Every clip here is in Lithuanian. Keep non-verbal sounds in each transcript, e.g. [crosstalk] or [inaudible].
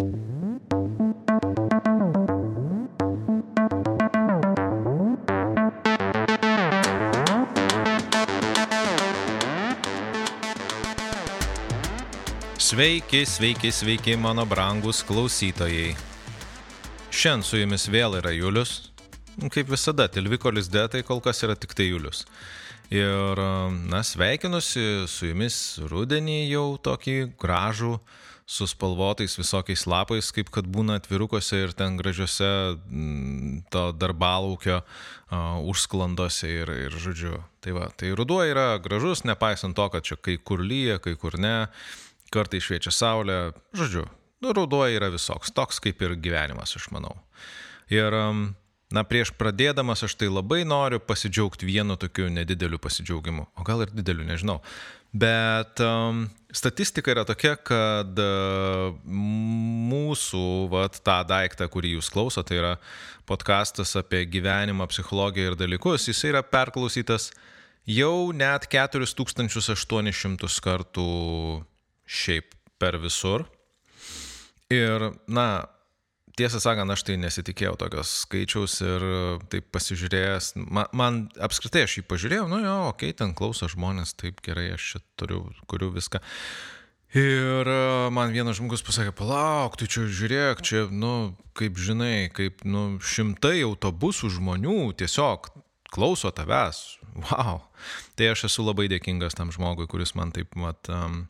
Sveiki, sveiki, sveiki mano brangus klausytojai. Šiandien su jumis vėl yra Julius. Kaip visada, Tilvikolis Detai kol kas yra tik tai Julius. Ir, na, sveikinusi su jumis rudenį jau tokį gražų, su spalvotais visokiais lapais, kaip kad būna atvirukose ir ten gražiose m, to darbalaukio uh, užsklandose ir, ir žodžiu. Tai va, tai ruduo yra gražus, nepaisant to, kad čia kai kur lyja, kai kur ne kartai šviečia saulė, žodžiu, nu, ruduo yra visoks, toks kaip ir gyvenimas, aš manau. Ir, na, prieš pradėdamas aš tai labai noriu pasidžiaugti vienu tokiu nedideliu pasidžiaugimu, o gal ir dideliu, nežinau. Bet um, statistika yra tokia, kad uh, mūsų, vat, tą daiktą, kurį jūs klausote, tai yra podkastas apie gyvenimą, psichologiją ir dalykus, jis yra perklausytas jau net 4800 kartų šiaip per visur. Ir, na, tiesą sakant, aš tai nesitikėjau tokios skaičiaus ir taip pasižiūrėjęs, man, man apskritai aš jį pažiūrėjau, nu jo, okei, okay, ten klauso žmonės, taip gerai, aš čia turiu, kuriu viską. Ir man vienas žmogus pasakė, palauk, tu čia žiūrėk, čia, nu, kaip žinai, kaip, nu, šimtai autobusų žmonių tiesiog klauso tavęs. Wow. Tai aš esu labai dėkingas tam žmogui, kuris man taip, mat, um,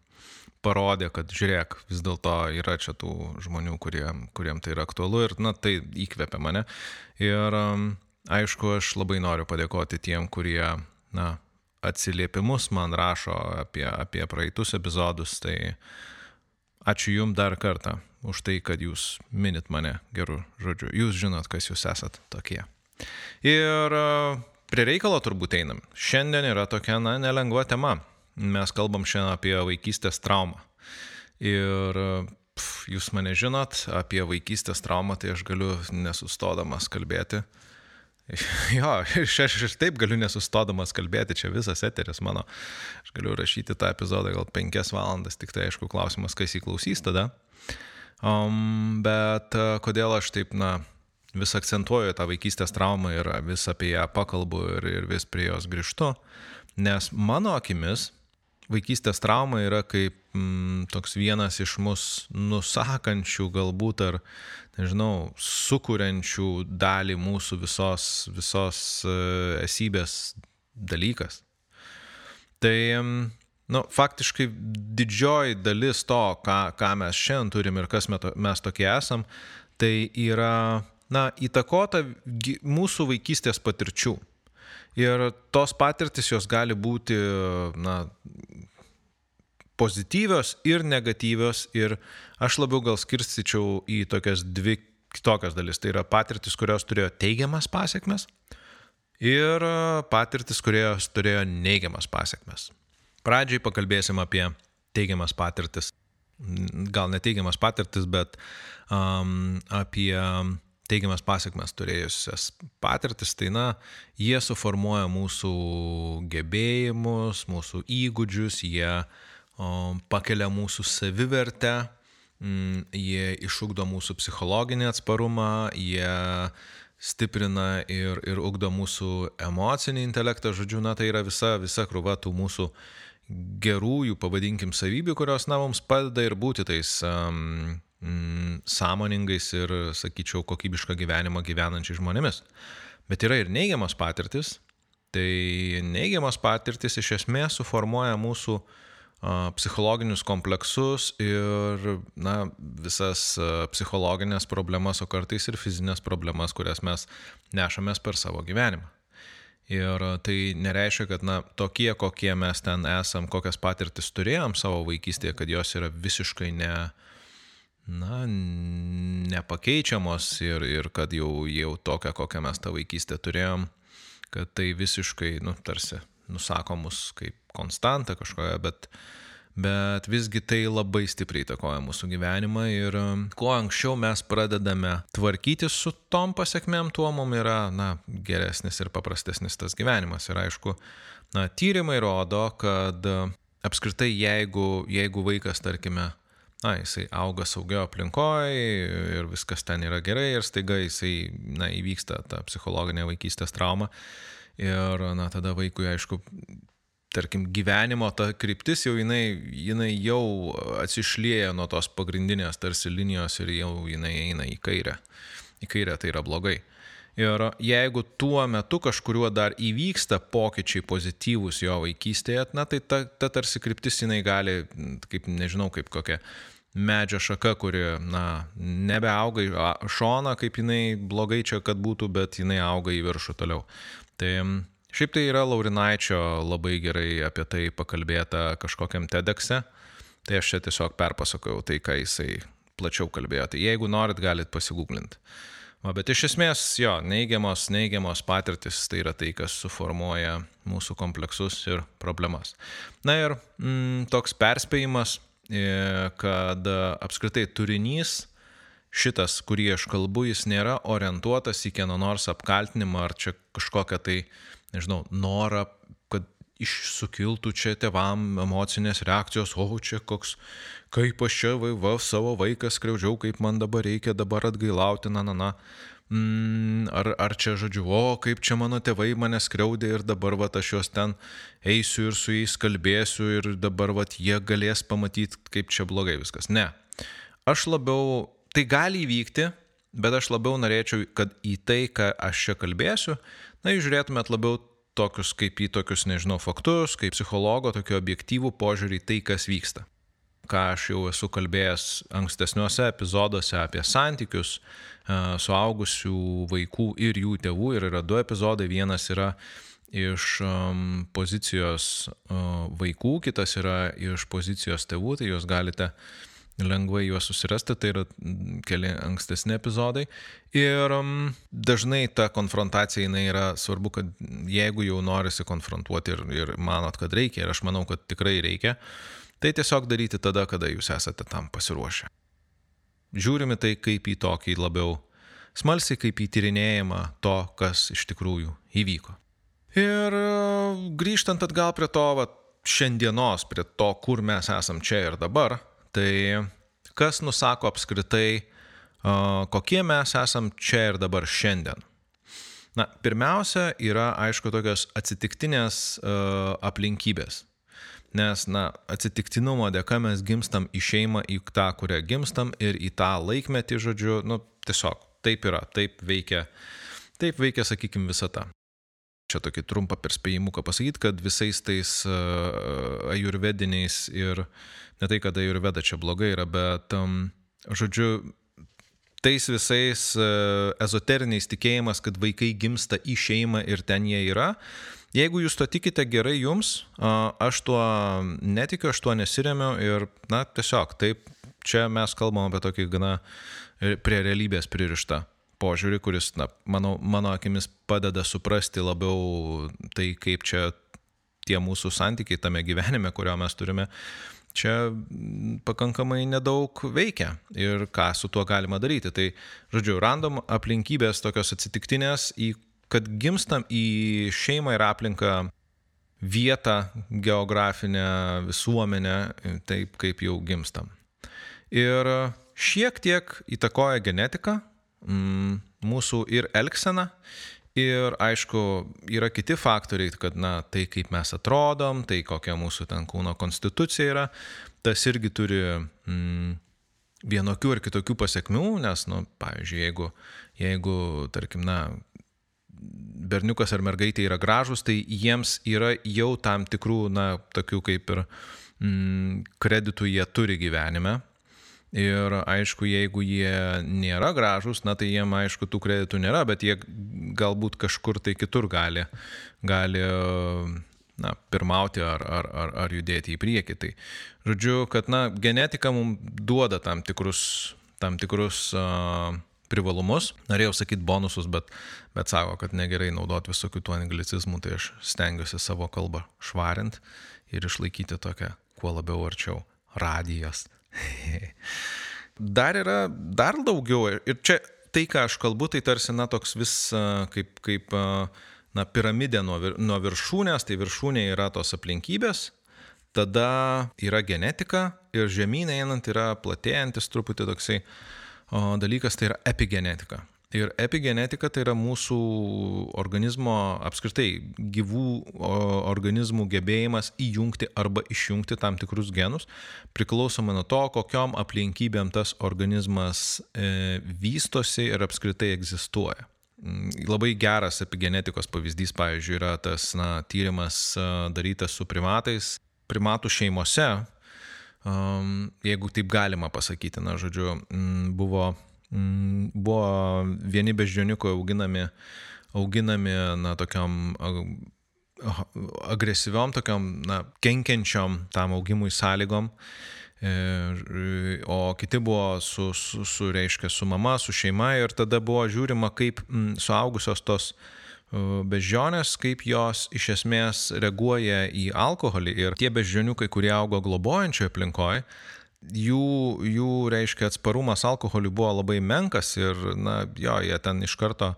parodė, kad žiūrėk, vis dėlto yra čia tų žmonių, kuriem, kuriem tai yra aktualu ir, na, tai įkvepia mane. Ir, um, aišku, aš labai noriu padėkoti tiem, kurie, na, atsiliepimus man rašo apie, apie praeitus epizodus, tai ačiū Jums dar kartą už tai, kad Jūs minit mane gerų žodžių. Jūs žinot, kas Jūs esat tokie. Ir uh, prie reikalo turbūt einam. Šiandien yra tokia, na, nelengva tema Mes kalbam šiandien apie vaikystės traumą. Ir pf, jūs mane žinot, apie vaikystės traumą tai aš galiu nesustodamas kalbėti. [laughs] Jo, aš, aš ir taip galiu nesustodamas kalbėti, čia visas eteris mano. Aš galiu rašyti tą epizodą gal penkias valandas, tik tai aišku klausimas, kas įklausys tada. Um, bet uh, kodėl aš taip, na, vis akcentuoju tą vaikystės traumą ir vis apie ją pakalbu ir, ir vis prie jos grįžtu, nes mano akimis vaikystės trauma yra kaip mm, toks vienas iš mus nusakančių galbūt ar, nežinau, sukūrenčių dalį mūsų visos, visos uh, esybės dalykas. Tai, nu, faktiškai didžioji dalis to, ką, ką mes šiandien turim ir kas mes tokie esam, tai yra, na, įtakota mūsų vaikystės patirčių. Ir tos patirtis jos gali būti, na, pozityvios ir negatyvios ir aš labiau gal skirstyčiau į tokias dvi kitokias dalis. Tai yra patirtis, kurios turėjo teigiamas pasiekmes ir patirtis, kurios turėjo neigiamas pasiekmes. Pradžiai pakalbėsim apie teigiamas patirtis. Gal neteigiamas patirtis, bet um, apie teigiamas pasiekmes turėjusias patirtis, tai na, jie suformuoja mūsų gebėjimus, mūsų įgūdžius, jie uh, pakelia mūsų savivertę, mm, jie išugdo mūsų psichologinį atsparumą, jie stiprina ir, ir ugdo mūsų emocinį intelektą, žodžiu, na tai yra visa, visa krūva tų mūsų gerųjų, pavadinkim, savybių, kurios, na, mums padeda ir būti tais um, sąmoningais ir, sakyčiau, kokybišką gyvenimą gyvenančiais žmonėmis. Bet yra ir neigiamas patirtis. Tai neigiamas patirtis iš esmės suformuoja mūsų uh, psichologinius kompleksus ir na, visas psichologinės problemas, o kartais ir fizinės problemas, kurias mes nešamės per savo gyvenimą. Ir tai nereiškia, kad na, tokie, kokie mes ten esam, kokias patirtis turėjom savo vaikystėje, kad jos yra visiškai ne, na, nepakeičiamos ir, ir kad jau, jau tokia, kokią mes tą vaikystę turėjom, kad tai visiškai, nu, tarsi nusako mus kaip konstantą kažkokią, bet, bet visgi tai labai stipriai įtakoja mūsų gyvenimą ir um, kuo anksčiau mes pradedame tvarkytis su tom pasiekmėm, tuo mums yra na, geresnis ir paprastesnis tas gyvenimas. Ir aišku, na, tyrimai rodo, kad uh, apskritai jeigu, jeigu vaikas, tarkime, na, jisai auga saugio aplinkoje ir viskas ten yra gerai ir staiga jisai, na, įvyksta ta psichologinė vaikystės trauma. Ir, na, tada vaikui, aišku, tarkim, gyvenimo ta kryptis jau jinai, jinai jau atsišlėja nuo tos pagrindinės tarsi linijos ir jau jinai eina į kairę. Į kairę tai yra blogai. Ir jeigu tuo metu kažkuriuo dar įvyksta pokyčiai pozityvūs jo vaikystėje, na tai ta, ta tarsi kryptis jinai gali, kaip nežinau, kaip kokia medžio šaka, kuri, na, nebeauga į šoną, kaip jinai blogai čia, kad būtų, bet jinai auga į viršų toliau. Tai šiaip tai yra Laurinaičio labai gerai apie tai pakalbėta kažkokiam TEDX'e, tai aš čia tiesiog perpasakojau tai, ką jisai plačiau kalbėjo. Tai jeigu norit, galit pasigūglinti. O, bet iš esmės, jo, neigiamos, neigiamos patirtis tai yra tai, kas suformuoja mūsų kompleksus ir problemas. Na ir mm, toks perspėjimas E, kad apskritai turinys šitas, kurį aš kalbu, jis nėra orientuotas į kieno nors apkaltinimą ar čia kažkokią tai, nežinau, norą, kad išsukiltų čia tevam emocinės reakcijos, o čia koks, kaip aš čia va, va, savo vaiką skriaudžiau, kaip man dabar reikia dabar atgailauti, na, na, na mm, ar, ar čia žodžiu, o kaip čia mano tėvai mane skriaudė ir dabar va aš juos ten eisiu ir su jais kalbėsiu ir dabar va jie galės pamatyti, kaip čia blogai viskas. Ne. Aš labiau, tai gali įvykti, bet aš labiau norėčiau, kad į tai, ką aš čia kalbėsiu, na, žiūrėtumėt labiau tokius kaip į tokius, nežinau, faktus, kaip psichologo, tokio objektyvų požiūrį į tai, kas vyksta ką aš jau esu kalbėjęs ankstesniuose epizoduose apie santykius e, suaugusių vaikų ir jų tėvų. Ir yra du epizodai. Vienas yra iš um, pozicijos uh, vaikų, kitas yra iš pozicijos tėvų, tai jūs galite lengvai juos susirasti, tai yra keli ankstesni epizodai. Ir um, dažnai ta konfrontacija jinai yra svarbu, kad jeigu jau norisi konfrontuoti ir, ir manot, kad reikia, ir aš manau, kad tikrai reikia, uh, Tai tiesiog daryti tada, kada jūs esate tam pasiruošę. Žiūrime tai kaip į tokį labiau smalsiai, kaip į tyrinėjimą to, kas iš tikrųjų įvyko. Ir e, grįžtant atgal prie to, va, šiandienos, prie to, kur mes esam čia ir dabar, tai kas nusako apskritai, kokie mes esam čia ir dabar šiandien. Na, pirmiausia, yra aišku tokios atsitiktinės aplinkybės. Nes, na, atsitiktinumo dėka mes gimstam į šeimą, į tą, kurią gimstam ir į tą laikmetį, žodžiu, nu, tiesiog taip yra, taip veikia, taip veikia, sakykime, visata. Čia tokį trumpą perspėjimuką pasakyti, kad visais tais uh, ajurvediniais ir ne tai, kad ajurveda čia blogai yra, bet, žodžiu, tais visais uh, ezoteriniais tikėjimas, kad vaikai gimsta į šeimą ir ten jie yra, Jeigu jūs to tikite gerai jums, aš tuo netikiu, aš tuo nesiremiu ir, na, tiesiog taip, čia mes kalbam apie tokį gana prie realybės pririštą požiūrį, kuris, na, mano, mano akimis padeda suprasti labiau tai, kaip čia tie mūsų santykiai tame gyvenime, kurio mes turime, čia pakankamai nedaug veikia ir ką su tuo galima daryti. Tai, žodžiu, random aplinkybės tokios atsitiktinės, į kad gimstam į šeimą ir aplinką vietą, geografinę visuomenę, taip kaip jau gimstam. Ir šiek tiek įtakoja genetika, mūsų ir elgsena, ir aišku, yra kiti faktoriai, kad, na, tai kaip mes atrodom, tai kokia mūsų ten kūno konstitucija yra, tas irgi turi mm, vienokių ar kitokių pasiekmių, nes, nu, pavyzdžiui, jeigu, jeigu tarkim, na, berniukas ar mergaitė yra gražus, tai jiems yra jau tam tikrų, na, tokių kaip ir mm, kreditų jie turi gyvenime. Ir aišku, jeigu jie nėra gražus, na tai jiem aišku tų kreditų nėra, bet jie galbūt kažkur tai kitur gali, gali na, pirmauti ar, ar, ar, ar judėti į priekį. Tai žodžiu, kad na, genetika mums duoda tam tikrus, tam tikrus uh, privalumus, norėjau sakyti bonusus, bet, bet sako, kad negerai naudoti visokių tų anglicizmų, tai aš stengiuosi savo kalbą švarint ir išlaikyti tokią kuo labiau arčiau radijas. [laughs] dar yra dar daugiau ir čia tai, ką aš kalbu, tai tarsi, na, toks vis kaip, kaip na, piramidė nuo, nuo viršūnės, tai viršūnė yra tos aplinkybės, tada yra genetika ir žemynai einant yra platėjantis truputį toksai o, dalykas, tai yra epigenetika. Ir epigenetika tai yra mūsų organizmo, apskritai gyvų organizmų gebėjimas įjungti arba išjungti tam tikrus genus, priklausomai nuo to, kokiom aplinkybėm tas organizmas e, vystosi ir apskritai egzistuoja. Mm, labai geras epigenetikos pavyzdys, pavyzdžiui, yra tas na, tyrimas darytas su primatais, primatų šeimose, um, jeigu taip galima pasakyti, na, žodžiu, buvo Mm, buvo vieni beždžioniukai auginami, auginami, na, tokiam agresyviom, tokiam, na, kenkiančiom tam augimui sąlygom. E, o kiti buvo su, su, su, reiškia, su mama, su šeima ir tada buvo žiūrima, kaip mm, suaugusios tos beždžionės, kaip jos iš esmės reaguoja į alkoholį ir tie beždžioniukai, kurie augo globojančioje aplinkoje, jų, jų, reiškia, atsparumas alkoholiui buvo labai menkas ir, na, jo, jie ten iš karto,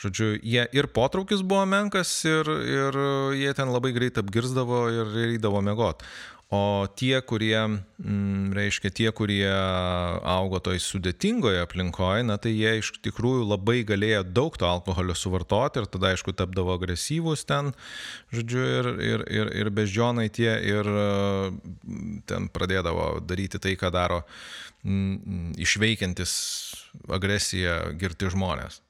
žodžiu, jie ir potraukis buvo menkas ir, ir jie ten labai greit apgirzdavo ir eidavo mėgot. O tie, kurie, m, mm, reiškia, tie, kurie augo toj sudėtingoje aplinkoje, na tai jie iš tikrųjų labai galėjo daug to alkoholio suvartoti ir tada, aišku, tapdavo agresyvūs ten, žodžiu, ir, ir, ir, ir beždžionai tie ir ten pradėdavo daryti tai, ką daro m, mm, išveikiantis agresiją girti žmonės.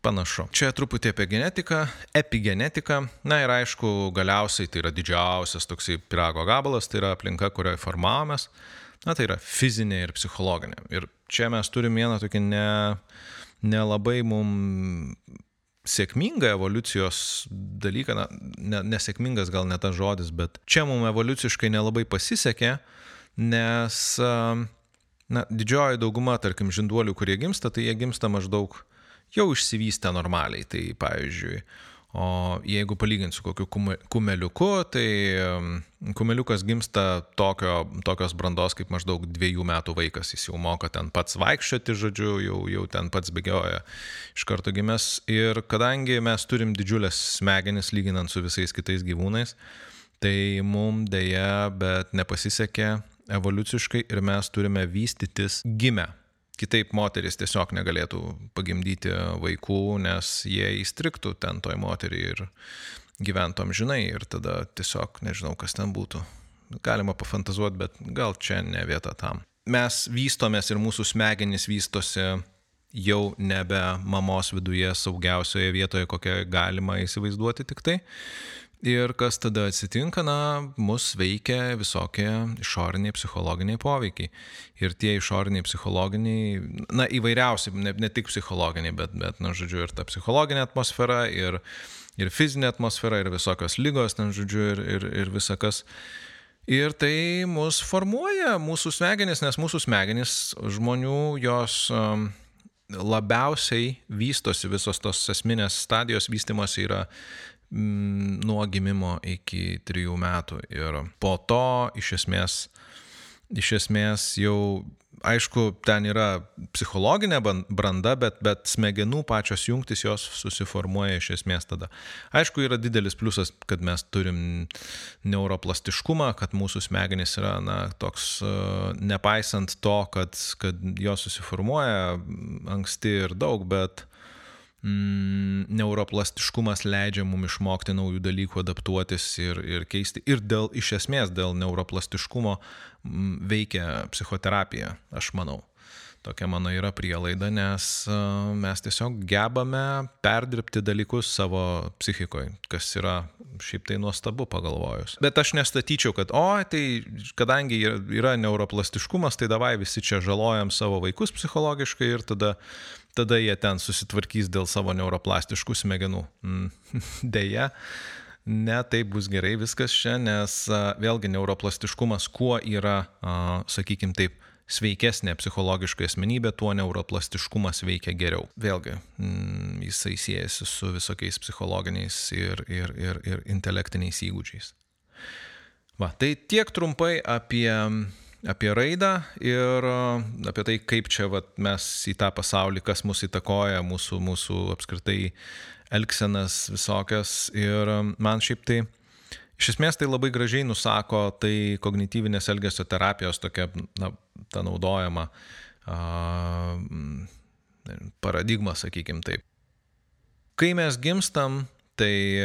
Panašu. Čia truputį apie genetiką, epigenetiką. Na ir aišku, galiausiai tai yra didžiausias toksai pirago gabalas, tai yra aplinka, kurioje formavomės. Na tai yra fizinė ir psichologinė. Ir čia mes turime vieną tokį ne, nelabai mum sėkmingą evoliucijos dalyką, na, ne, nesėkmingas gal ne tas žodis, bet čia mums evoliuciškai nelabai pasisekė, nes na, didžioji dauguma, tarkim, žinduolių, kurie gimsta, tai jie gimsta maždaug jau išsivystę normaliai. Tai pavyzdžiui, o jeigu palyginti su kokiu kumeliuku, tai kumeliukas gimsta tokio, tokios brandos kaip maždaug dviejų metų vaikas. Jis jau moka ten pats vaikščioti, žodžiu, jau, jau ten pats bėgioja iš karto gimęs. Ir kadangi mes turim didžiulės smegenis lyginant su visais kitais gyvūnais, tai mums dėja, bet nepasisekė evoliuciškai ir mes turime vystytis gimę Kitaip moteris tiesiog negalėtų pagimdyti vaikų, nes jie įstriktų ten toj moteriai ir gyventom žinai ir tada tiesiog nežinau, kas ten būtų. Galima pafantazuoti, bet gal čia ne vieta tam. Mes vystomės ir mūsų smegenys vystosi jau nebe mamos viduje saugiausioje vietoje, kokią galima įsivaizduoti tik tai. Ir kas tada atsitinka, na, mus veikia visokie išoriniai psichologiniai poveikiai. Ir tie išoriniai psichologiniai, na, įvairiausi, ne, ne tik psichologiniai, bet, bet, na, žodžiu, ir ta psichologinė atmosfera, ir, ir fizinė atmosfera, ir visokios lygos, na, žodžiu, ir, ir, ir visakas. Ir tai mus formuoja mūsų smegenis, nes mūsų smegenis žmonių jos um, labiausiai vystosi, visos tos esminės stadijos vystimosi yra nuo gimimo iki trijų metų. Ir po to iš esmės, iš esmės jau, aišku, ten yra psichologinė branda, bet, bet smegenų pačios jungtis jos susiformuoja iš esmės tada. Aišku, yra didelis pliusas, kad mes turim neuroplastiškumą, kad mūsų smegenys yra, na, toks, e, nepaisant to, kad, kad jos susiformuoja anksti ir daug, bet mm, neuroplastiškumas leidžia mums išmokti naujų dalykų, adaptuotis ir, ir keisti. Ir dėl, iš esmės dėl neuroplastiškumo mm, veikia psichoterapija, aš manau. Tokia mano yra prielaida, nes mes tiesiog gebame perdirbti dalykus savo psichikoje, kas yra šiaip tai nuostabu pagalvojus. Bet aš nestatyčiau, kad, o, tai kadangi yra neuroplastiškumas, tai davai visi čia žalojam savo vaikus psichologiškai ir tada tada jie ten susitvarkys dėl savo neuroplastiškų smegenų. Mm, [laughs] Deja, ne taip bus gerai viskas čia, nes vėlgi neuroplastiškumas kuo yra, sakykime taip, sveikesnė psichologiškai asmenybė, tuo neuroplastiškumas veikia geriau. Vėlgi, mm, jisai siejasi su visokiais psichologiniais ir, ir, ir, ir intelektiniais įgūdžiais. Va, tai tiek trumpai apie apie raidą ir apie tai, kaip čia vat, mes į tą pasaulį, kas mus įtakoja, mūsų, mūsų apskritai elgsenas visokias. Ir man šiaip tai Iš esmės tai labai gražiai nusako tai kognityvinės elgesio terapijos tokia, na, ta naudojama a, paradigma, sakykim taip. Kai mes gimstam, tai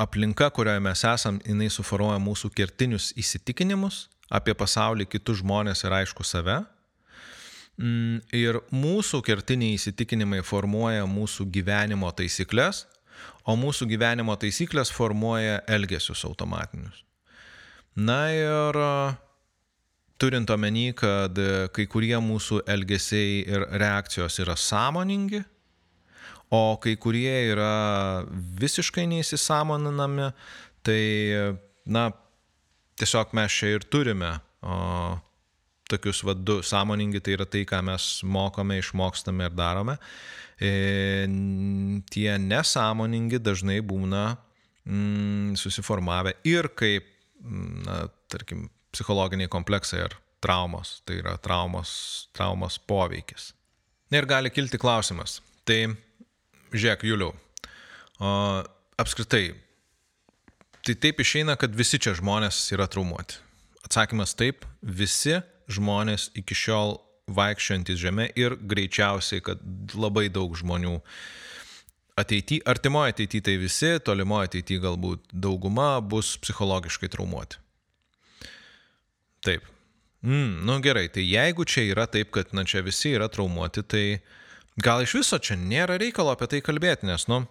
aplinka, kurioje mes esam, jinai suformuoja mūsų kertinius įsitikinimus apie pasaulį, kitus žmonės ir aišku save. Mm, ir mūsų kertiniai įsitikinimai formuoja mūsų gyvenimo taisyklės, o mūsų gyvenimo taisyklės formuoja elgesius automatinius. Na ir turint omeny, kad kai kurie mūsų elgesiai ir reakcijos yra sąmoningi, o kai kurie yra visiškai neįsisamoninami, tai, na, tiesiog mes čia ir turime o, tokius vadus sąmoningi, tai yra tai, ką mes mokome, išmokstame ir darome. E, tie nesąmoningi dažnai būna mm, susiformavę ir kaip, mm, na, tarkim, psichologiniai kompleksai ar traumos, tai yra traumos, traumos poveikis. Ir gali kilti klausimas. Tai, žiūrėk, Juliau, o, apskritai, tai taip išeina, kad visi čia žmonės yra traumuoti. Atsakymas taip, visi žmonės iki šiol vaikščiojantis žemė ir greičiausiai, kad labai daug žmonių ateityje, artimoje ateityje tai visi, tolimoje ateityje galbūt dauguma bus psichologiškai traumuoti. Taip. Mm, nu gerai, tai jeigu čia yra taip, kad na čia visi yra traumuoti, tai gal iš viso čia nėra reikalo apie tai kalbėti, nes, nu,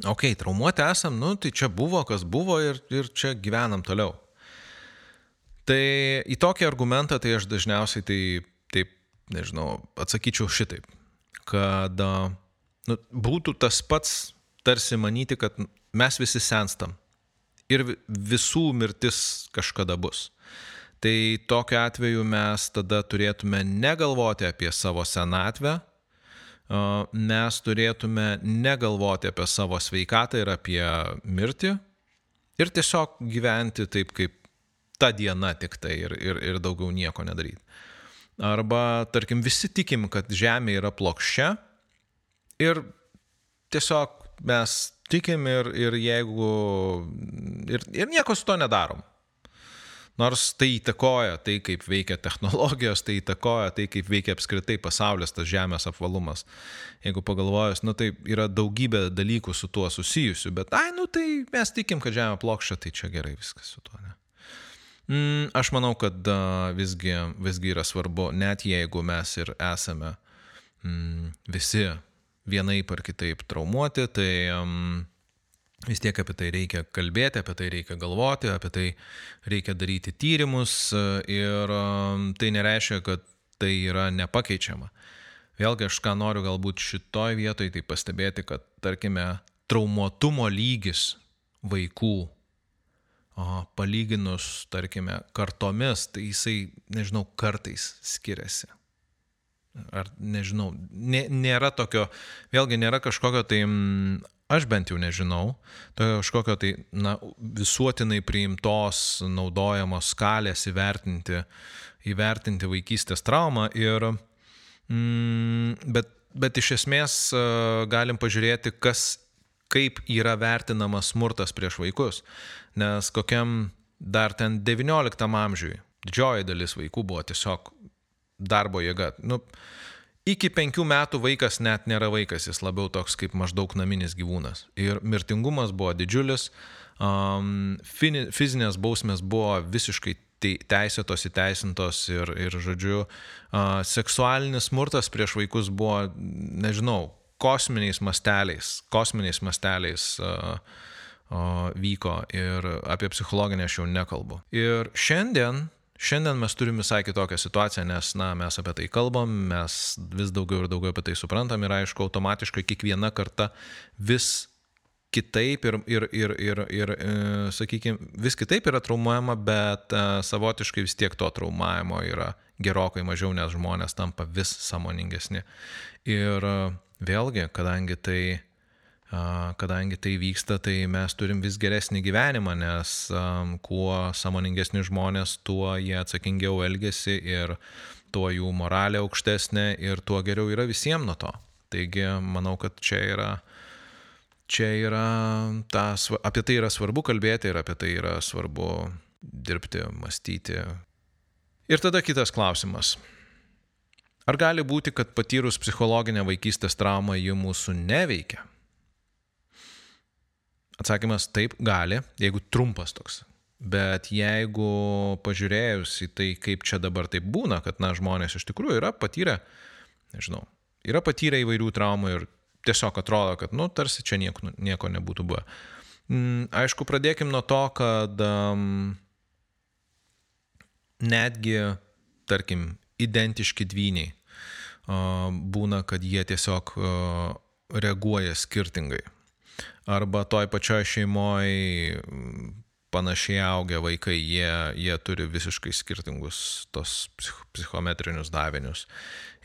okei, okay, traumuoti esam, nu, tai čia buvo, kas buvo ir, ir čia gyvenam toliau. Tai į tokį argumentą tai aš dažniausiai tai taip, nežinau, atsakyčiau šitaip, kad nu, būtų tas pats tarsi manyti, kad mes visi senstam ir visų mirtis kažkada bus. Tai tokiu atveju mes tada turėtume negalvoti apie savo senatvę, mes turėtume negalvoti apie savo sveikatą ir apie mirtį ir tiesiog gyventi taip, kaip ta diena tik tai ir, ir, ir daugiau nieko nedaryti. Arba, tarkim, visi tikim, kad Žemė yra plokščia ir tiesiog mes tikim ir, ir jeigu... Ir, ir nieko su to nedarom. Nors tai įtakoja tai, kaip veikia technologijos, tai įtakoja tai, kaip veikia apskritai pasaulis, tas Žemės apvalumas. Jeigu pagalvojus, nu tai yra daugybė dalykų su tuo susijusių, bet, ai, nu tai mes tikim, kad Žemė plokščia, tai čia gerai viskas su tuo, ne? Mm, aš manau, kad visgi, visgi yra svarbu, net jeigu mes ir esame mm, visi vienaip ar kitaip traumuoti, tai um, vis tiek apie tai reikia kalbėti, apie tai reikia galvoti, apie tai reikia daryti tyrimus ir tai nereiškia, kad tai yra nepakeičiama. Vėlgi aš ką noriu galbūt šitoj vietoj tai pastebėti, kad tarkime traumuotumo lygis vaikų palyginus, tarkime, kartomis, tai jisai, nežinau, kartais skiriasi. Ar nežinau, nė, nėra tokio, vėlgi nėra kažkokio tai, aš bent jau nežinau, tokio kažkokio tai, na, visuotinai priimtos, naudojamos skalės įvertinti, įvertinti vaikystės traumą ir, mm, bet, bet iš esmės galim pažiūrėti, kas kaip yra vertinamas smurtas prieš vaikus. Nes kokiam dar ten 19 amžiui didžioji dalis vaikų buvo tiesiog darbo jėga. Nu, iki penkių metų vaikas net nėra vaikas, jis labiau toks kaip maždaug naminis gyvūnas. Ir mirtingumas buvo didžiulis, um, fizinės bausmės buvo visiškai teisėtos, įteisintos ir, ir žodžiu, uh, seksualinis smurtas prieš vaikus buvo, nežinau, kosminiais masteliais, kosminiais masteliais uh, vyko ir apie psichologinę aš jau nekalbu. Ir šiandien, šiandien mes turime visai kitokią situaciją, nes, na, mes apie tai kalbam, mes vis daugiau ir daugiau apie tai suprantam ir aišku, automatiškai kiekviena karta vis kitaip ir, ir, ir, ir, ir e, sakykime, vis kitaip yra traumuojama, bet e, savotiškai vis tiek to traumavimo yra gerokai mažiau, nes žmonės tampa vis samoningesni. Ir e, vėlgi, kadangi tai, kadangi tai vyksta, tai mes turim vis geresnį gyvenimą, nes kuo samoningesni žmonės, tuo jie atsakingiau elgesi ir tuo jų moralė aukštesnė ir tuo geriau yra visiems nuo to. Taigi manau, kad čia yra, čia yra, ta, apie tai yra svarbu kalbėti ir apie tai yra svarbu dirbti, mąstyti. Ir tada kitas klausimas. Ar gali būti, kad patyrus psichologinę vaikystės traumą ji mūsų neveikia? Atsakymas taip gali, jeigu trumpas toks. Bet jeigu pažiūrėjus į tai, kaip čia dabar taip būna, kad, na, žmonės iš tikrųjų yra patyrę, nežinau, yra patyrę įvairių traumų ir tiesiog atrodo, kad, nu, tarsi čia nieko, nieko nebūtų buvę. Mm, aišku, pradėkim nuo to, kad um, netgi, tarkim, identiški dvyniai uh, būna, kad jie tiesiog uh, reaguoja skirtingai arba toj pačioj šeimoje panašiai augę vaikai, jie, jie turi visiškai skirtingus tos psichometrinius davinius.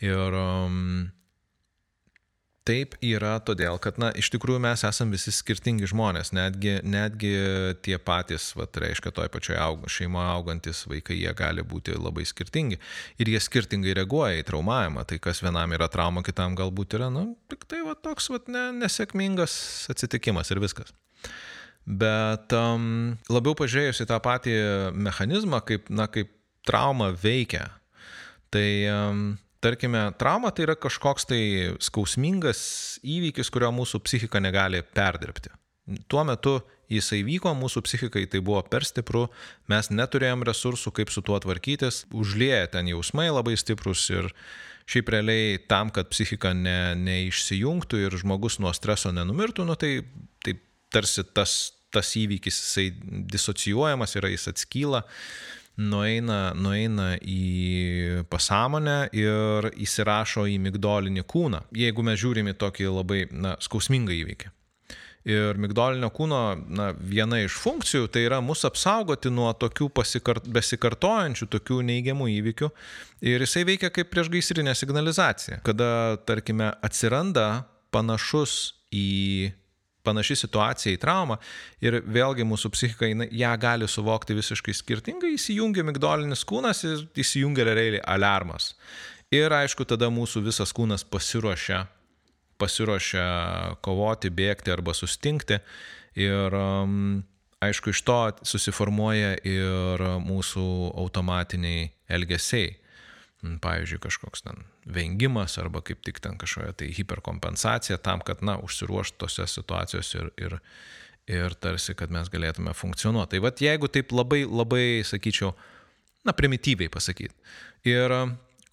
Ir um, Taip yra todėl, kad, na, iš tikrųjų mes esame visi skirtingi žmonės, netgi, netgi tie patys, va, reiškia, toj pačioj aug, šeimoje augantis vaikai, jie gali būti labai skirtingi ir jie skirtingai reaguoja į traumavimą. Tai kas vienam yra trauma, kitam galbūt yra, na, nu, tik tai va, toks va, ne, nesėkmingas atsitikimas ir viskas. Bet um, labiau pažiūrėjus į tą patį mechanizmą, kaip, na, kaip trauma veikia, tai um, tarkime, trauma tai yra kažkoks tai skausmingas įvykis, kurio mūsų psichika negali perdirbti. Tuo metu jisai vyko, mūsų psichikai tai buvo per stipru, mes neturėjom resursų, kaip su tuo tvarkytis, užlieja ten jausmai labai stiprus ir šiaip realiai tam, kad psichika ne, neišsijungtų ir žmogus nuo streso nenumirtų, nu, tai, tai tarsi tas, tas įvykis jisai disocijuojamas yra, jis atskyla nueina, nueina į pasąmonę ir įsirašo į migdolinį kūną, jeigu mes žiūrime tokį labai na, skausmingą įvykį. Ir migdolinio kūno na, viena iš funkcijų tai yra mus apsaugoti nuo tokių pasikart, besikartojančių, tokių neigiamų įvykių. Ir jisai veikia kaip priešgaisrinė signalizacija. Kada, tarkime, atsiranda panašus į panaši situacija į traumą ir vėlgi mūsų psichika ją gali suvokti visiškai skirtingai, įsijungia migdolinis kūnas ir įsijungia realiai alarmas. Ir aišku, tada mūsų visas kūnas pasiruošia, pasiruošia kovoti, bėgti arba sustingti. Ir um, aišku, iš to susiformuoja ir mūsų automatiniai elgesiai pavyzdžiui, kažkoks ten vengimas arba kaip tik ten kažkokia tai hiperkompensacija tam, kad, na, užsiruošti tose situacijose ir, ir, ir tarsi, kad mes galėtume funkcionuoti. Tai vad, jeigu taip labai, labai, sakyčiau, na, primityviai pasakyti. Ir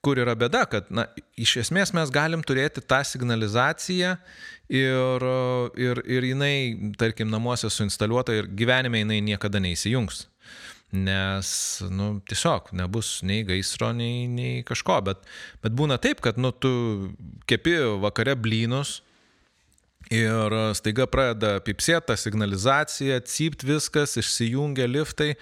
kur yra bėda, kad, na, iš esmės mes galim turėti tą signalizaciją ir, ir, ir jinai, tarkim, namuose suinstaliuota ir gyvenime jinai niekada neįsijungs nes, nu, tiesiog nebus nei gaisro, nei, nei kažko, bet, bet būna taip, kad, nu, tu kepi vakare blynus ir staiga pradeda pipsėta signalizacija, cypt viskas, išsijungia liftai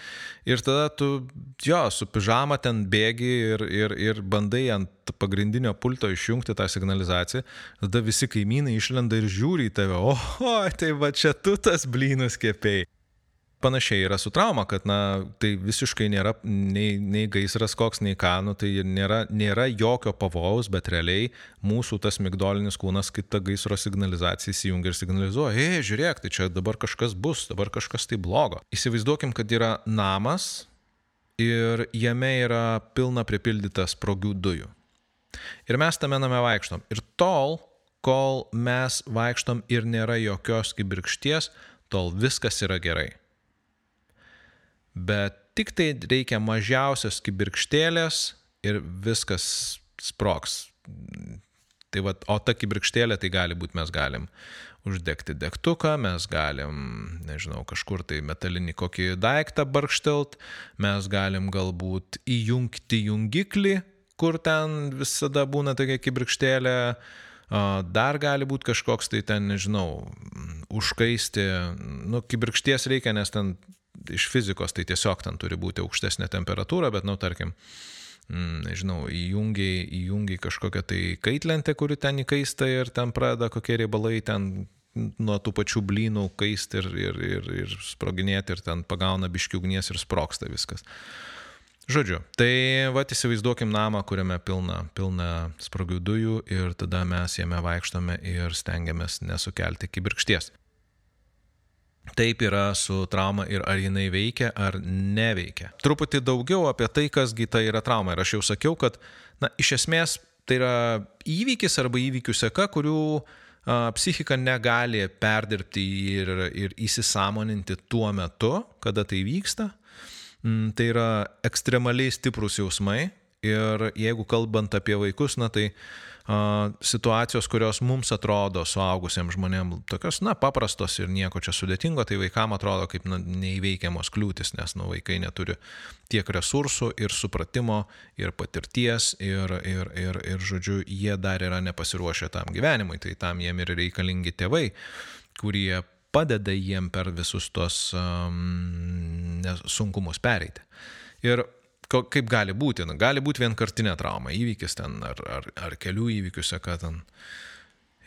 ir tada tu, jo, su pižama ten bėgi ir, ir, ir bandai ant pagrindinio pulto išjungti tą signalizaciją, tada visi kaimynai išlenda ir žiūri į tave, oho, tai va čia tu tas blynus kepėjai. Panašiai yra su trauma, kad, na, tai visiškai nėra nei, nei gaisras koks, nei ką, nu, tai nėra, nėra jokio pavojaus, bet realiai mūsų tas migdolinis kūnas, kai ta gaisro signalizacija įsijungia ir signalizuoja, hei, žiūrėk, tai čia dabar kažkas bus, dabar kažkas tai blogo. Įsivaizduokim, kad yra namas ir jame yra pilna pripildyta sprogių dujų. Ir mes tame name vaikštom. Ir tol, kol mes vaikštom ir nėra jokios kibirkšties, tol viskas yra gerai bet tik tai reikia mažiausios kibirkštėlės ir viskas sproks. Tai va, o ta kibirkštėlė tai gali būti, mes galim uždegti degtuką, mes galim, nežinau, kažkur tai metalinį kokį daiktą barkštelt, mes galim galbūt įjungti jungiklį, kur ten visada būna tokia kibirkštėlė, dar gali būti kažkoks tai ten, nežinau, užkaisti, nu, kibirkšties reikia, nes ten iš fizikos tai tiesiog ten turi būti aukštesnė temperatūra, bet, nu, tarkim, mm, nežinau, įjungiai, įjungiai kažkokią tai kaitlentę, kuri ten įkaista ir ten pradeda kokie riebalai ten nuo tų pačių blynų kaisti ir, ir, ir, ir sproginėti ir ten pagauna biškiugnies ir sproksta viskas. Žodžiu, tai va įsivaizduokim namą, kuriame pilna, pilna sprogių dujų ir tada mes jame vaikštome ir stengiamės nesukelti kibirkšties. Taip yra su trauma ir ar jinai veikia ar neveikia. Truputį daugiau apie tai, kasgi tai yra trauma. Ir aš jau sakiau, kad, na, iš esmės tai yra įvykis arba įvykių seka, kurių a, psichika negali perdirbti ir, ir įsisamoninti tuo metu, kada tai vyksta. Mm, tai yra ekstremaliai stiprus jausmai ir jeigu kalbant apie vaikus, na tai situacijos, kurios mums atrodo suaugusiems žmonėms tokios, na, paprastos ir nieko čia sudėtingo, tai vaikam atrodo kaip na, neįveikiamos kliūtis, nes nu, vaikai neturi tiek resursų ir supratimo, ir patirties, ir, ir, ir, ir, žodžiu, jie dar yra nepasiruošę tam gyvenimui, tai tam jiem ir reikalingi tėvai, kurie padeda jiem per visus tos um, sunkumus pereiti. Ir kaip gali būti. Na, gali būti vienkartinė trauma, įvykis ten ar, ar, ar kelių įvykių seka ten.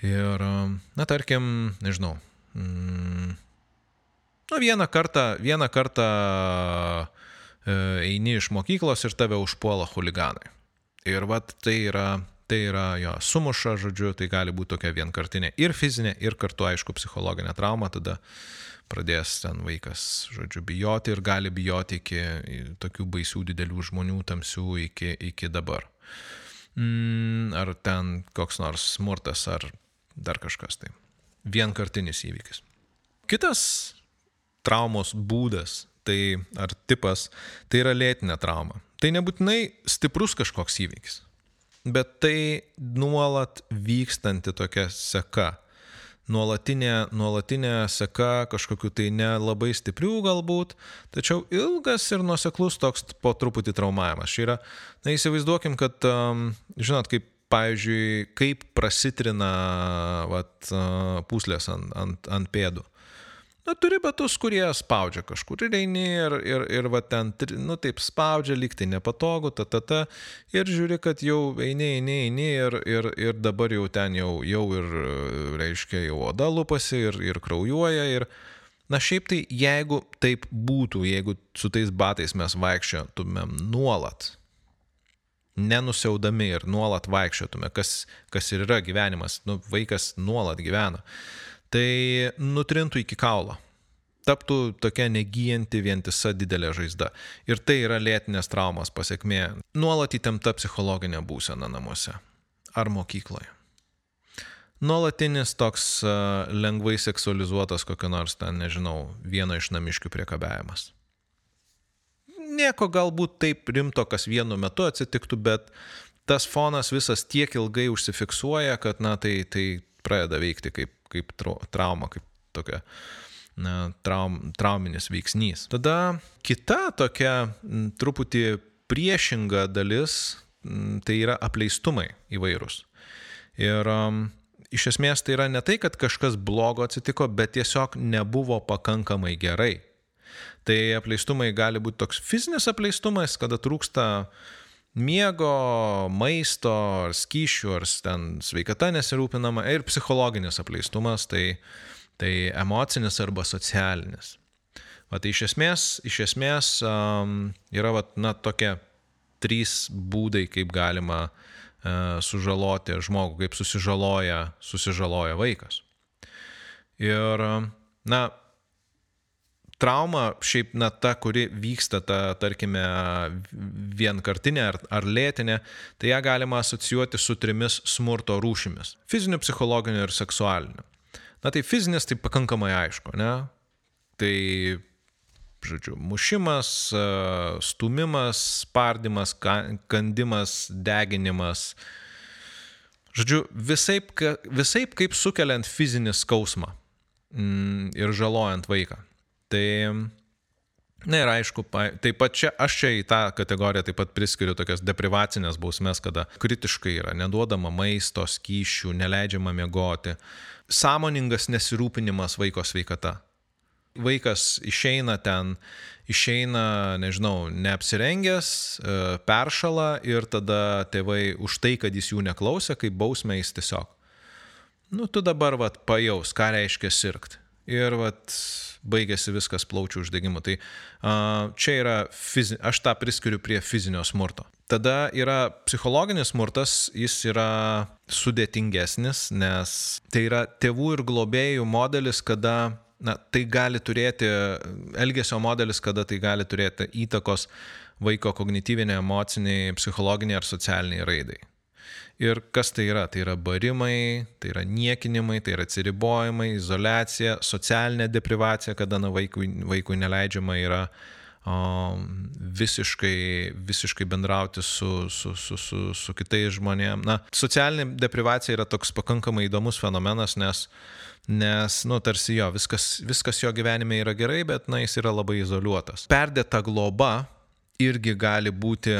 Ir, na, tarkim, nežinau. Mm, na, vieną kartą, vieną kartą e, eini iš mokyklos ir tave užpuola huliganai. Ir vat tai yra, tai yra jo sumuša, žodžiu, tai gali būti tokia vienkartinė ir fizinė, ir kartu, aišku, psichologinė trauma, tada pradės ten vaikas, žodžiu, bijoti ir gali bijoti iki tokių baisių didelių žmonių, tamsių iki, iki dabar. Mm, ar ten koks nors smurtas ar dar kažkas tai. Vienkartinis įvykis. Kitas traumos būdas, tai ar tipas, tai yra lėtinė trauma. Tai nebūtinai stiprus kažkoks įvykis, bet tai nuolat vykstanti tokia seka nuolatinė, nuolatinė seka kažkokiu tai nelabai stiprių galbūt, tačiau ilgas ir nuoseklus toks po truputį traumavimas. Čia yra, na įsivaizduokim, kad, um, žinot, kaip pavyzdžiui, kaip prasitrina vat, uh, puslės ant, ant, ant pėdų. Na, turi batus, kurie spaudžia kažkur ir eini ir, ir, ir va ten, nu taip spaudžia, lyg tai nepatogu, ta, ta, ta, ir žiūri, kad jau eini, eini, eini ir, ir, ir dabar jau ten jau, jau ir, reiškia, jau oda lupasi ir, ir kraujuoja. Ir, na, šiaip tai jeigu taip būtų, jeigu su tais batais mes vaikščiotumėm nuolat, nenusiaudami ir nuolat vaikščiotume, kas, kas ir yra gyvenimas, nu, vaikas nuolat gyvena tai nutrintų iki kaulo. Taptų tokia negyjanti vientisa didelė žaizda. Ir tai yra lėtinės traumos pasiekmė. Nuolat įtempta psichologinė būsena namuose ar mokykloje. Nuolatinis toks uh, lengvai seksualizuotas kokio nors ten, nežinau, vieno iš namiškių priekabiavimas. Nieko galbūt taip rimto, kas vienu metu atsitiktų, bet tas fonas visas tiek ilgai užsifiksuoja, kad, na, tai, tai pradeda veikti kaip, kaip trauma, kaip tokia traum, trauminis veiksnys. Tada kita tokia truputį priešinga dalis, tai yra apleistumai įvairūs. Ir um, iš esmės tai yra ne tai, kad kažkas blogo atsitiko, bet tiesiog nebuvo pakankamai gerai. Tai apleistumai gali būti toks fizinis apleistumas, kada trūksta uh, miego, maisto, ar skyšių, ar ten sveikata nesirūpinama ir psichologinis apleistumas, tai, tai emocinis arba socialinis. Va, tai iš esmės, iš esmės um, yra va, na, tokie trys būdai, kaip galima uh, sužaloti žmogų, kaip susižaloja, susižaloja vaikas. Ir, na, trauma, šiaip, na, ta, kuri vyksta, ta, tarkime, vienkartinė ar, ar lėtinė, tai ją galima asocijuoti su trimis smurto rūšimis - fiziniu, psichologiniu ir seksualiniu. Na, tai fizinis tai pakankamai aišku, ne? Tai, žodžiu, mušimas, stumimas, spardimas, kandimas, deginimas. Žodžiu, visaip, visaip kaip sukeliant fizinį skausmą mm, ir žalojant vaiką. Tai Na ir aišku, taip pat čia aš čia į tą kategoriją taip pat priskiriu tokias deprivacinės bausmes, kada kritiškai yra neduodama maisto, skyšių, neleidžiama miegoti, sąmoningas nesirūpinimas vaiko sveikata. Vaikas išeina ten, išeina, nežinau, neapsirengęs, e, peršala ir tada tėvai už tai, kad jis jų neklausė, kaip bausmė jis tiesiog. Nu, tu dabar, vad, pajaus, ką reiškia sirgti. Ir, vad, baigėsi viskas plaučių uždegimu. Tai čia yra, fizi, aš tą priskiriu prie fizinio smurto. Tada yra psichologinis smurtas, jis yra sudėtingesnis, nes tai yra tėvų ir globėjų modelis, kada na, tai gali turėti, elgesio modelis, kada tai gali turėti įtakos vaiko kognityviniai, emociniai, psichologiniai ar socialiniai raidai. Ir kas tai yra? Tai yra barimai, tai yra niekinimai, tai yra atsiribojimai, izolacija, socialinė deprivacija, kada na, vaikui, vaikui neleidžiama yra o, visiškai, visiškai bendrauti su, su, su, su, su kitais žmonėmis. Na, socialinė deprivacija yra toks pakankamai įdomus fenomenas, nes, nes nu, tarsi jo, viskas, viskas jo gyvenime yra gerai, bet na, jis yra labai izoliuotas. Perdėta globa irgi gali būti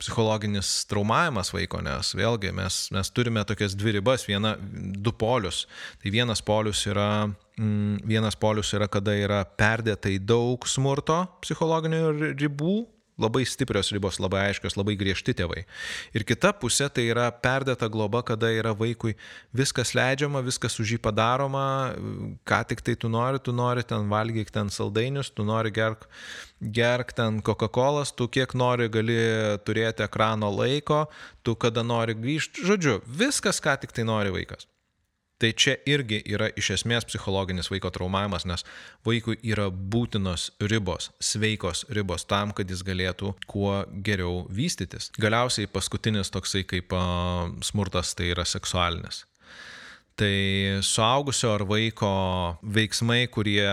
psichologinis traumavimas vaiko, nes vėlgi mes, mes turime tokias dvi ribas, viena, du polius. Tai vienas polius yra, mm, vienas polius yra, kada yra perdėtai daug smurto psichologinių ribų labai stiprios ribos, labai aiškios, labai griežti tėvai. Ir kita pusė tai yra perdėta globa, kada yra vaikui viskas leidžiama, viskas už jį padaroma, ką tik tai tu nori, tu nori ten valgyk ten saldainius, tu nori gerk, gerk ten Coca-Cola, tu kiek nori gali turėti ekrano laiko, tu kada nori grįžti, žodžiu, viskas, ką tik tai nori vaikas. Tai čia irgi yra iš esmės psichologinis vaiko traumavimas, nes vaikui yra būtinos ribos, sveikos ribos tam, kad jis galėtų kuo geriau vystytis. Galiausiai paskutinis toksai kaip smurtas tai yra seksualinis. Tai suaugusio ar vaiko veiksmai, kurie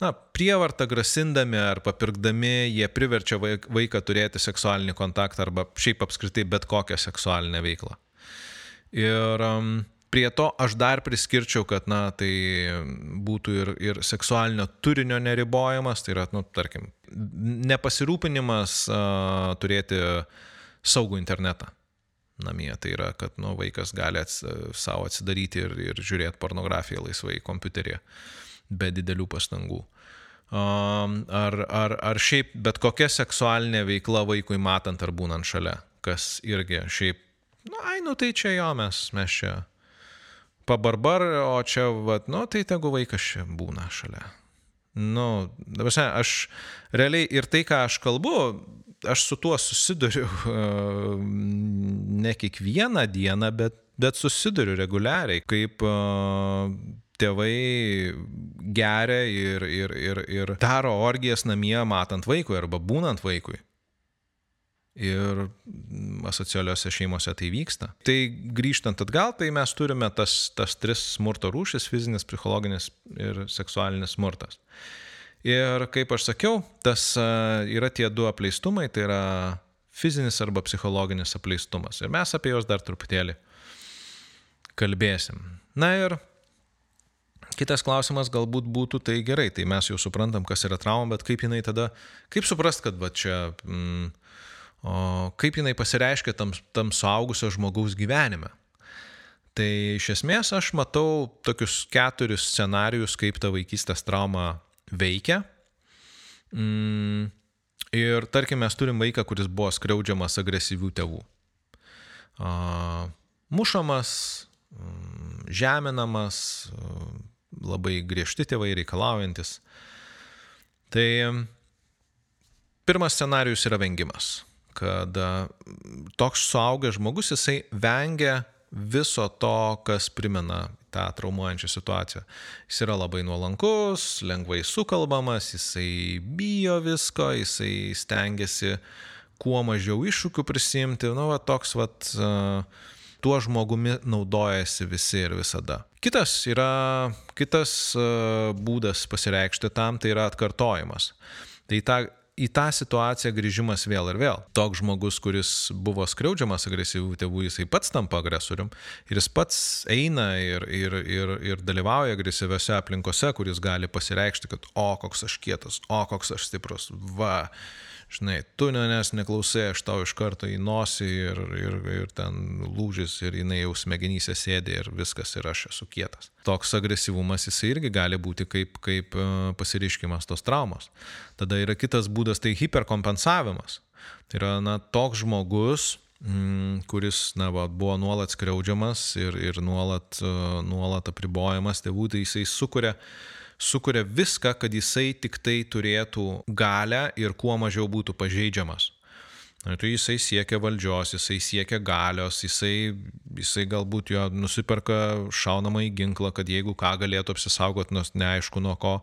na, prievartą grasindami ar papirkdami, jie priverčia vaiką turėti seksualinį kontaktą arba šiaip apskritai bet kokią seksualinę veiklą. Ir um, Prie to aš dar priskirčiau, kad, na, tai būtų ir, ir seksualinio turinio neribojimas, tai yra, nu, tarkim, nepasirūpinimas uh, turėti saugų internetą namie. Tai yra, kad, nu, vaikas gali ats, savo atsidaryti ir, ir žiūrėti pornografiją laisvai kompiuteryje, be didelių pastangų. Um, ar, ar, ar šiaip bet kokia seksualinė veikla vaikui matant ar būnant šalia, kas irgi šiaip, na, nu, ai, nu tai čia jo, mes, mes čia pabarbar, o čia, vat, nu, tai tegu vaikas čia būna šalia. Nu, dabar, aš realiai ir tai, ką aš kalbu, aš su tuo susiduriu ne kiekvieną dieną, bet, bet susiduriu reguliariai, kaip tėvai geria ir, ir, ir, ir daro orgijas namie matant vaikui arba būnant vaikui. Ir asocialiuose šeimose tai vyksta. Tai grįžtant atgal, tai mes turime tas, tas tris smurto rūšis - fizinis, psichologinis ir seksualinis smurtas. Ir kaip aš sakiau, tas yra tie du apleistumai, tai yra fizinis arba psichologinis apleistumas. Ir mes apie juos dar truputėlį kalbėsim. Na ir kitas klausimas galbūt būtų tai gerai, tai mes jau suprantam, kas yra trauma, bet kaip jinai tada, kaip suprast, kad va čia... Mm, o kaip jinai pasireiškia tam, tam suaugusio žmogaus gyvenime. Tai iš esmės aš matau tokius keturis scenarius, kaip ta vaikystės trauma veikia. Mm, ir tarkim, mes turim vaiką, kuris buvo skriaudžiamas agresyvių tėvų. A, mušamas, mm, žeminamas, labai griežti tėvai reikalaujantis. Tai pirmas scenarius yra vengimas kad toks suaugęs žmogus, jisai vengia viso to, kas primena tą traumuojančią situaciją. Jis yra labai nuolankus, lengvai sukalbamas, jisai bijo visko, jisai stengiasi kuo mažiau iššūkių prisimti. Nu, va, toks, va, tuo žmogumi naudojasi visi ir visada. Kitas yra, kitas būdas pasireikšti tam, tai yra atkartojimas. Tai tą į tą situaciją grįžimas vėl ir vėl. Toks žmogus, kuris buvo skriaudžiamas agresyvių tėvų, jisai pats tampa agresorium ir jis pats eina ir, ir, ir, ir dalyvauja agresyviose aplinkose, kuris gali pasireikšti, kad o koks aš kietas, o koks aš stiprus, va žinai, tu manęs neklausai, aš tau iš karto į nosį ir, ir, ir ten lūžis ir jinai jau smegenyse sėdi ir viskas ir aš esu kietas. Toks agresyvumas jisai irgi gali būti kaip, kaip e, pasireiškimas tos traumos. Tada yra kitas būdas, tai hiperkompensavimas. Tai yra, na, toks žmogus, mm, kuris na, va, buvo nuolat skriaudžiamas ir, ir nuolat, e, nuolat apribojamas tėvų, tai jisai sukuria sukuria viską, kad jisai tik tai turėtų galę ir kuo mažiau būtų pažeidžiamas. Tai jisai siekia valdžios, jisai siekia galios, jisai jisai galbūt jo nusiperka šaunamą į ginklą, kad jeigu ką galėtų apsisaugoti, nors neaišku nuo ko,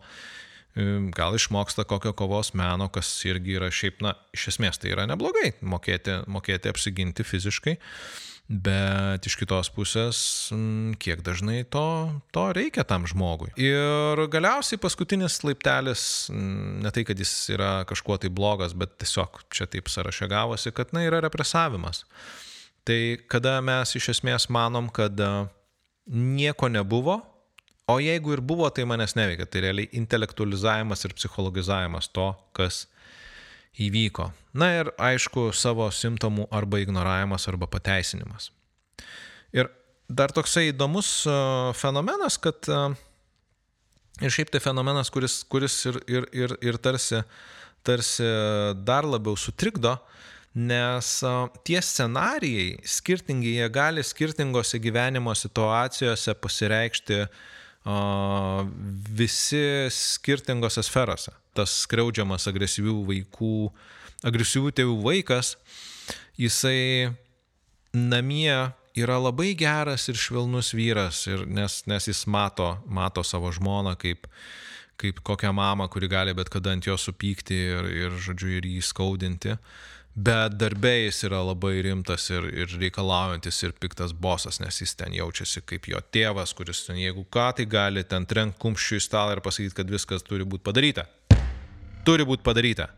gal išmoksta kokio kovos meno, kas irgi yra šiaip, na, iš esmės tai yra neblogai mokėti, mokėti apsiginti fiziškai. Bet iš kitos pusės, kiek dažnai to, to reikia tam žmogui. Ir galiausiai paskutinis laiptelis, ne tai, kad jis yra kažkuo tai blogas, bet tiesiog čia taip sąraše gavosi, kad na yra represavimas. Tai kada mes iš esmės manom, kad nieko nebuvo, o jeigu ir buvo, tai manęs neveikia. Tai realiai intelektualizavimas ir psichologizavimas to, kas įvyko. Na ir aišku, savo simptomų arba ignoravimas arba pateisinimas. Ir dar toksai įdomus fenomenas, kad ir šiaip tai fenomenas, kuris, kuris ir, ir, ir, ir tarsi, tarsi dar labiau sutrikdo, nes tie scenarijai skirtingi, jie gali skirtingose gyvenimo situacijose pasireikšti visi skirtingose sferose tas skriaudžiamas agresyvių vaikų, agresyvių tėvų vaikas, jisai namie yra labai geras ir švelnus vyras, ir nes, nes jis mato, mato savo žmoną kaip, kaip kokią mamą, kuri gali bet kada ant jo supykti ir, ir žodžiu, ir jį skaudinti. Bet darbė jis yra labai rimtas ir, ir reikalaujantis ir piktas bosas, nes jis ten jaučiasi kaip jo tėvas, kuris ten jeigu ką, tai gali ten trenk kumščių į stalą ir pasakyti, kad viskas turi būti padaryta turi būti padaryta.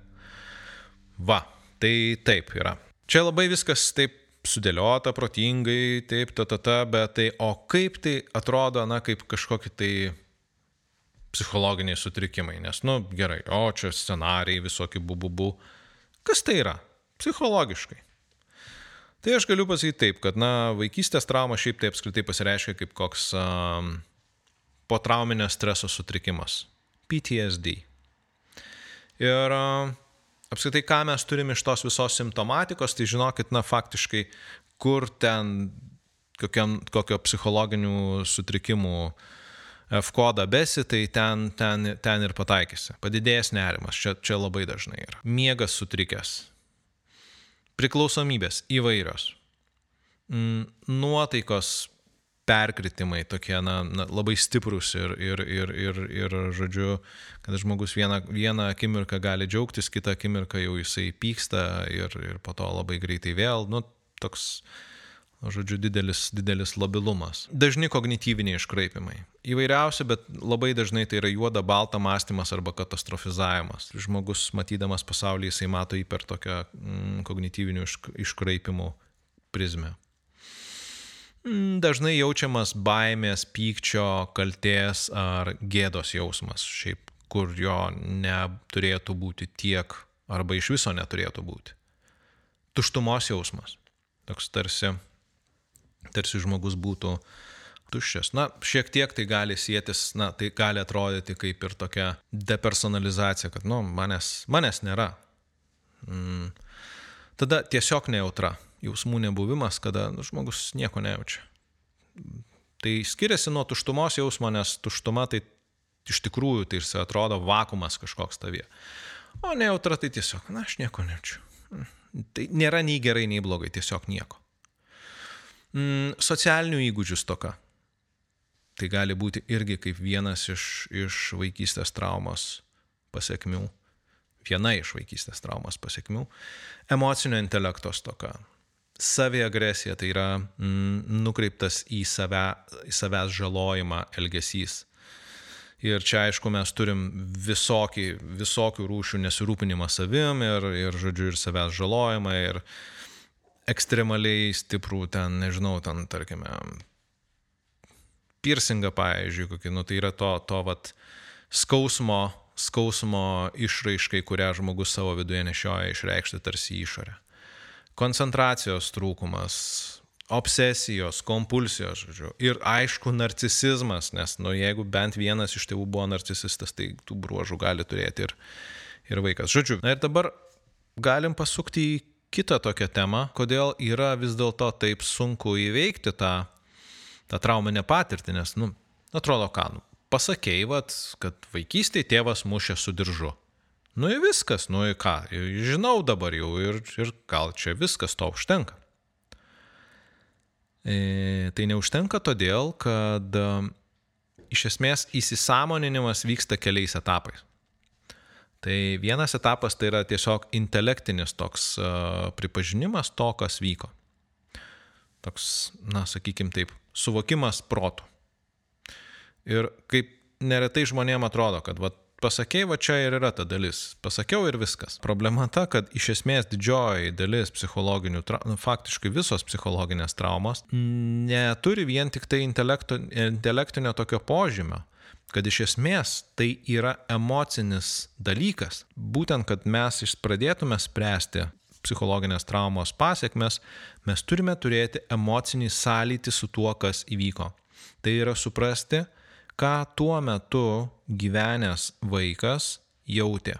Va, tai taip yra. Čia labai viskas taip sudėliota, protingai, taip, ta, ta, ta, bet tai, o kaip tai atrodo, na, kaip kažkokie tai psichologiniai sutrikimai, nes, nu, gerai, o čia scenarijai visokie bububu. Kas tai yra? Psichologiškai. Tai aš galiu pasakyti taip, kad, na, vaikystės trauma šiaip tai apskritai pasireiškia kaip koks um, potrauminio streso sutrikimas. PTSD. Ir apskritai, ką mes turime iš tos visos simptomatikos, tai žinokit, na faktiškai, kur ten kokiam, kokio psichologinių sutrikimų F kodą besi, tai ten, ten, ten ir pataikysi. Padidėjęs nerimas, čia, čia labai dažnai yra. Miegas sutrikęs. Priklausomybės įvairios. Mm, nuotaikos perkritimai tokie, na, na labai stiprus ir, ir, ir, ir, ir, žodžiu, kad žmogus vieną, vieną akimirką gali džiaugtis, kitą akimirką jau jisai pyksta ir, ir po to labai greitai vėl, nu, toks, žodžiu, didelis, didelis labilumas. Dažni kognityviniai iškraipimai. Įvairiausi, bet labai dažnai tai yra juoda, balta mąstymas arba katastrofizavimas. Žmogus matydamas pasaulį, jisai mato jį per tokią mm, kognityvinių iškraipimų prizmę. Mm, dažnai jaučiamas baimės, pykčio, kalties ar gėdos jausmas, šiaip kur jo neturėtų būti tiek arba iš viso neturėtų būti. Tuštumos jausmas. Toks tarsi, tarsi žmogus būtų tuščias. Na, šiek tiek tai gali sėtis, na, tai gali atrodyti kaip ir tokia depersonalizacija, kad, nu, manęs, manęs nėra. Mm. Tada tiesiog nejautra jausmų nebuvimas, kada nu, žmogus nieko nejaučia. Tai skiriasi nuo tuštumos jausmo, nes tuštuma tai iš tikrųjų tai ir atrodo vakumas kažkoks tavyje. O nejautra tai tiesiog, na, aš nieko nejaučiu. Tai nėra nei gerai, nei blogai, tiesiog nieko. Mm, socialinių įgūdžių stoka. Tai gali būti irgi kaip vienas iš, iš vaikystės traumos pasiekmių. Viena iš vaikystės traumos pasiekmių. Emocinio intelekto stoka saviagresija tai yra mm, nukreiptas į, save, į savęs žalojimą elgesys. Ir čia, aišku, mes turim visokį, visokių rūšių nesirūpinimą savim ir, ir žodžiu, ir savęs žalojimą, ir ekstremaliai stiprų ten, nežinau, ten, tarkime, piercingą, pavyzdžiui, kokį, nu, tai yra to, to, vat, skausmo, skausmo išraiškai, kurią žmogus savo viduje nešioja išreikšti tarsi išorę koncentracijos trūkumas, obsesijos, kompulsijos, žodžiu. Ir aišku, narcisizmas, nes, nu, jeigu bent vienas iš tėvų buvo narcisistas, tai tų bruožų gali turėti ir, ir vaikas. Žodžiu, na ir dabar galim pasukti į kitą tokią temą, kodėl yra vis dėlto taip sunku įveikti tą, tą trauminę patirtį, nes, nu, atrodo, ką, nu, pasakėjai, kad vaikystėje tėvas mušė su diržu. Nu ir viskas, nu ir ką, žinau dabar jau ir, ir gal čia viskas to užtenka. E, tai neužtenka todėl, kad e, iš esmės įsisamoninimas vyksta keliais etapais. Tai vienas etapas tai yra tiesiog intelektinis toks uh, pripažinimas to, kas vyko. Toks, na, sakykim taip, suvokimas protų. Ir kaip neretai žmonėm atrodo, kad va, pasakėjai, va čia ir yra ta dalis. Pasakiau ir viskas. Problema ta, kad iš esmės didžioji dalis psichologinių, nu, faktiškai visos psichologinės traumos neturi vien tik tai intelektinio tokio požymio kad iš esmės tai yra emocinis dalykas. Būtent, kad mes pradėtume spręsti psichologinės traumos pasiekmes, mes turime turėti emocinį sąlytį su tuo, kas įvyko. Tai yra suprasti, ką tuo metu gyvenęs vaikas jautė.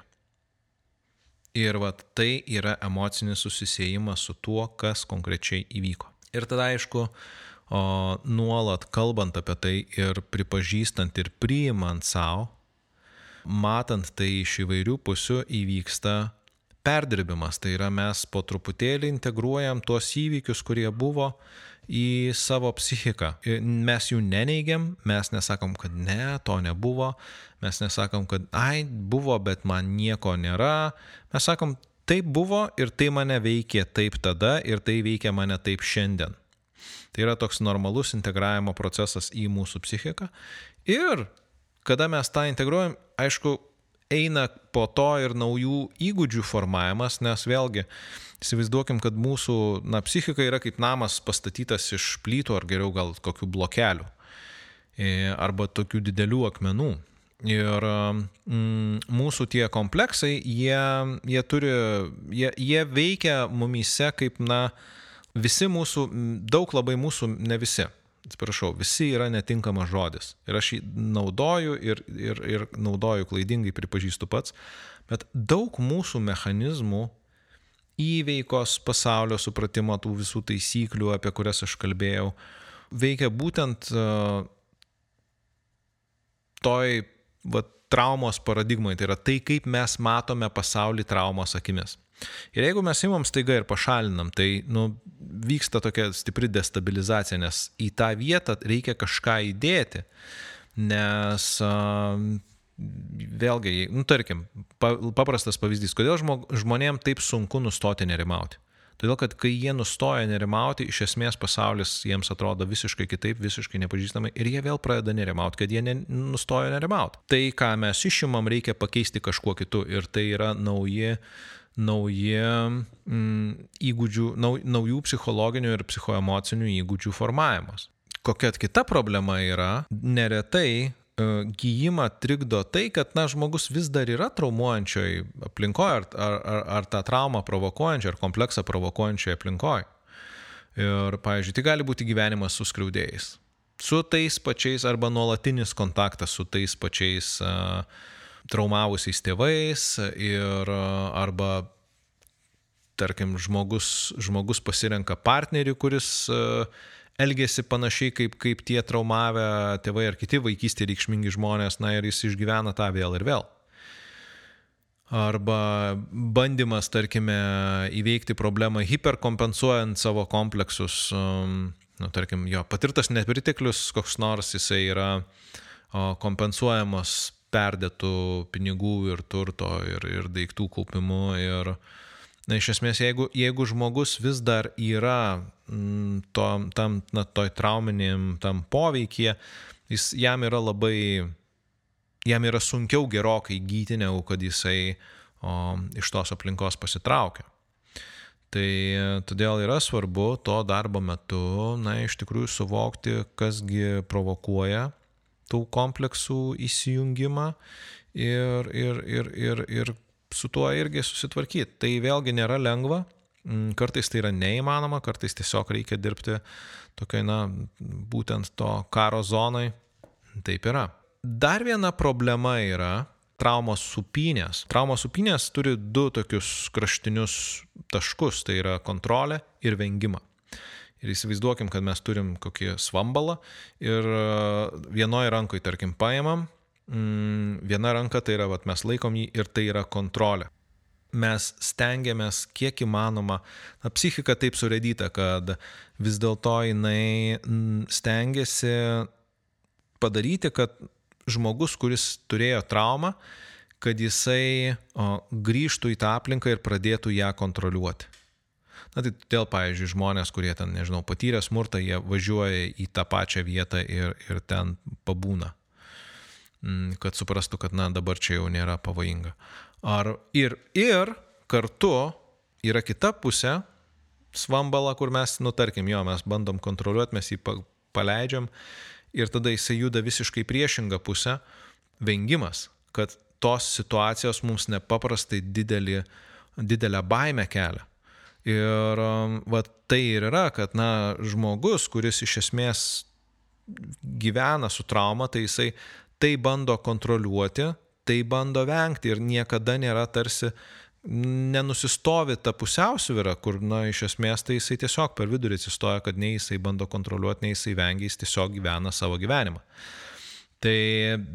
Ir vat tai yra emocinis susisėjimas su tuo, kas konkrečiai įvyko. Ir tada aišku, o, nuolat kalbant apie tai ir pripažįstant ir priimant savo, matant tai iš įvairių pusių įvyksta perdirbimas. Tai yra mes po truputėlį integruojam tuos įvykius, kurie buvo į savo psichiką. Mes jų neneigiam, mes nesakom, kad ne, to nebuvo, mes nesakom, kad ai, buvo, bet man nieko nėra. Mes sakom, taip buvo ir tai mane veikė taip tada ir tai veikia mane taip šiandien. Tai yra toks normalus integravimo procesas į mūsų psichiką. Ir kada mes tą integruojam, aišku, eina po to ir naujų įgūdžių formavimas, nes vėlgi, Įsivaizduokim, kad mūsų na, psichika yra kaip namas pastatytas iš plytų ar geriau gal kokių blokelių e, arba tokių didelių akmenų. Ir mm, mūsų tie kompleksai, jie, jie, turi, jie, jie veikia mumyse kaip, na, visi mūsų, daug labai mūsų, ne visi, atsiprašau, visi yra netinkamas žodis. Ir aš jį naudoju ir, ir, ir naudoju klaidingai, pripažįstu pats, bet daug mūsų mechanizmų įveikos pasaulio supratimo tų visų taisyklių, apie kurias aš kalbėjau, veikia būtent uh, toj va, traumos paradigmai, tai yra tai, kaip mes matome pasaulį traumos akimis. Ir jeigu mes imam staiga ir pašalinam, tai nu, vyksta tokia stipri destabilizacija, nes į tą vietą reikia kažką įdėti, nes uh, vėlgi, nu, tarkim, paprastas pavyzdys, kodėl žmonėm taip sunku nustoti nerimauti. Todėl, kad kai jie nustoja nerimauti, iš esmės pasaulis jiems atrodo visiškai kitaip, visiškai nepažįstamai ir jie vėl pradeda nerimauti, kad jie ne, nustoja nerimauti. Tai, ką mes išimam, reikia pakeisti kažkuo kitu ir tai yra nauji, nauji mm, įgūdžių, nau, naujų psichologinių ir psichoemocinių įgūdžių formavimas. Kokia kita problema yra, neretai gyjimą trikdo tai, kad na, žmogus vis dar yra traumuojančioj aplinkoje, ar, ar, ar, ar tą traumą provokuojančią, ar kompleksą provokuojančioje aplinkoje. Ir, pavyzdžiui, tai gali būti gyvenimas su skriaudėjais. Su tais pačiais arba nuolatinis kontaktas su tais pačiais uh, traumavusiais tėvais ir uh, arba tarkim, žmogus, žmogus pasirenka partnerį, kuris uh, elgesi panašiai kaip, kaip tie traumavę tėvai ar kiti vaikystė reikšmingi žmonės, na ir jis išgyvena tą vėl ir vėl. Arba bandymas, tarkime, įveikti problemą hiperkompensuojant savo kompleksus, um, nu, tarkim, jo patirtas nepriteklius koks nors, jisai yra kompensuojamas perdėtų pinigų ir turto ir, ir daiktų kaupimu ir, uh, Na, iš esmės, jeigu, jeigu žmogus vis dar yra mm, to, tam, na, toj trauminiam, tam poveikie, jis, jam yra labai, jam yra sunkiau gerokai gyti, negu kad jisai o, iš tos aplinkos pasitraukia. Tai todėl yra svarbu to darbo metu, na, iš tikrųjų suvokti, kasgi provokuoja tų kompleksų įsijungimą ir, ir, ir, ir, ir su tuo irgi susitvarkyti. Tai vėlgi nėra lengva, mm, kartais tai yra neįmanoma, kartais tiesiog reikia dirbti tokiai, na, būtent to karo zonai. Taip yra. Dar viena problema yra traumos supinės. Traumos supinės turi du tokius kraštinius taškus, tai yra kontrolė ir vengimą. Ir įsivaizduokim, kad mes turim kokį svambalą ir vienoje rankoje, tarkim, paimam mm, viena ranka tai yra, vat, mes laikom jį ir tai yra kontrolė. mes stengiamės kiek įmanoma, na, psichika taip surėdyta, kad vis dėlto jinai stengiasi padaryti, kad žmogus, kuris turėjo traumą, kad jisai o, grįžtų į tą aplinką ir pradėtų ją kontroliuoti. Na tai dėl, pavyzdžiui, žmonės, kurie ten, nežinau, patyrė smurtą, jie važiuoja į tą pačią vietą ir, ir ten pabūna, kad suprastų, kad, na, dabar čia jau nėra pavojinga. Ar ir, ir kartu yra kita pusė, svambala, kur mes, nu tarkim, jo, mes bandom kontroliuoti, mes jį paleidžiam ir tada jisai juda visiškai priešingą pusę, vengimas, kad tos situacijos mums nepaprastai didelį, didelę baimę kelia. Ir um, va, tai ir yra, kad na, žmogus, kuris iš esmės gyvena su trauma, tai jisai tai bando kontroliuoti, tai bando vengti ir niekada nėra tarsi nenusistovi ta pusiausvyrą, kur, na, iš esmės tai jisai tiesiog per vidurį atsistoja, kad nei jisai bando kontroliuoti, nei jisai vengia, jis tiesiog gyvena savo gyvenimą. Tai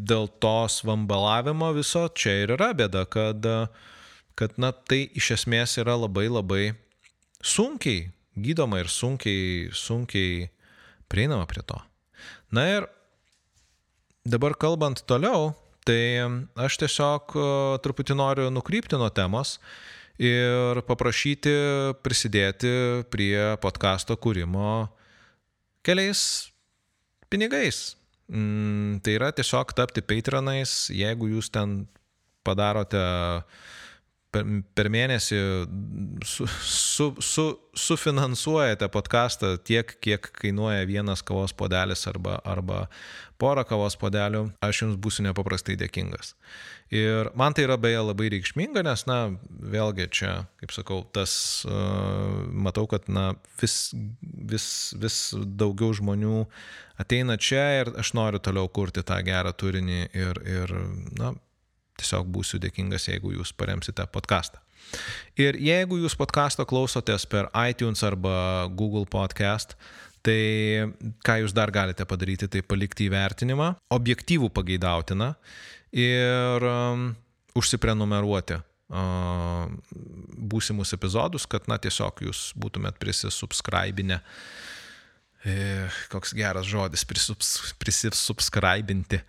dėl to svambalavimo viso čia ir yra bėda, kad, kad na, tai iš esmės yra labai labai sunkiai gydoma ir sunkiai, sunkiai prieinama prie to. Na ir dabar kalbant toliau, tai aš tiesiog truputį noriu nukrypti nuo temos ir paprašyti prisidėti prie podkasto kūrimo keliais pinigais. Mm, tai yra tiesiog tapti patronais, jeigu jūs ten padarote per mėnesį su, su, su, sufinansuojate podcastą tiek, kiek kainuoja vienas kavos podelis arba, arba pora kavos podelių, aš jums būsiu nepaprastai dėkingas. Ir man tai yra beje labai reikšminga, nes, na, vėlgi čia, kaip sakau, tas, uh, matau, kad, na, vis, vis, vis daugiau žmonių ateina čia ir aš noriu toliau kurti tą gerą turinį ir, ir na, Tiesiog būsiu dėkingas, jeigu jūs paremsite podcastą. Ir jeigu jūs podcastą klausotės per iTunes arba Google podcast, tai ką jūs dar galite padaryti, tai palikti įvertinimą, objektyvų pageidautiną ir um, užsiprenumeruoti uh, būsimus epizodus, kad, na, tiesiog jūs būtumėt prisisubscribinę uh, E, koks geras žodis, prisubscribinti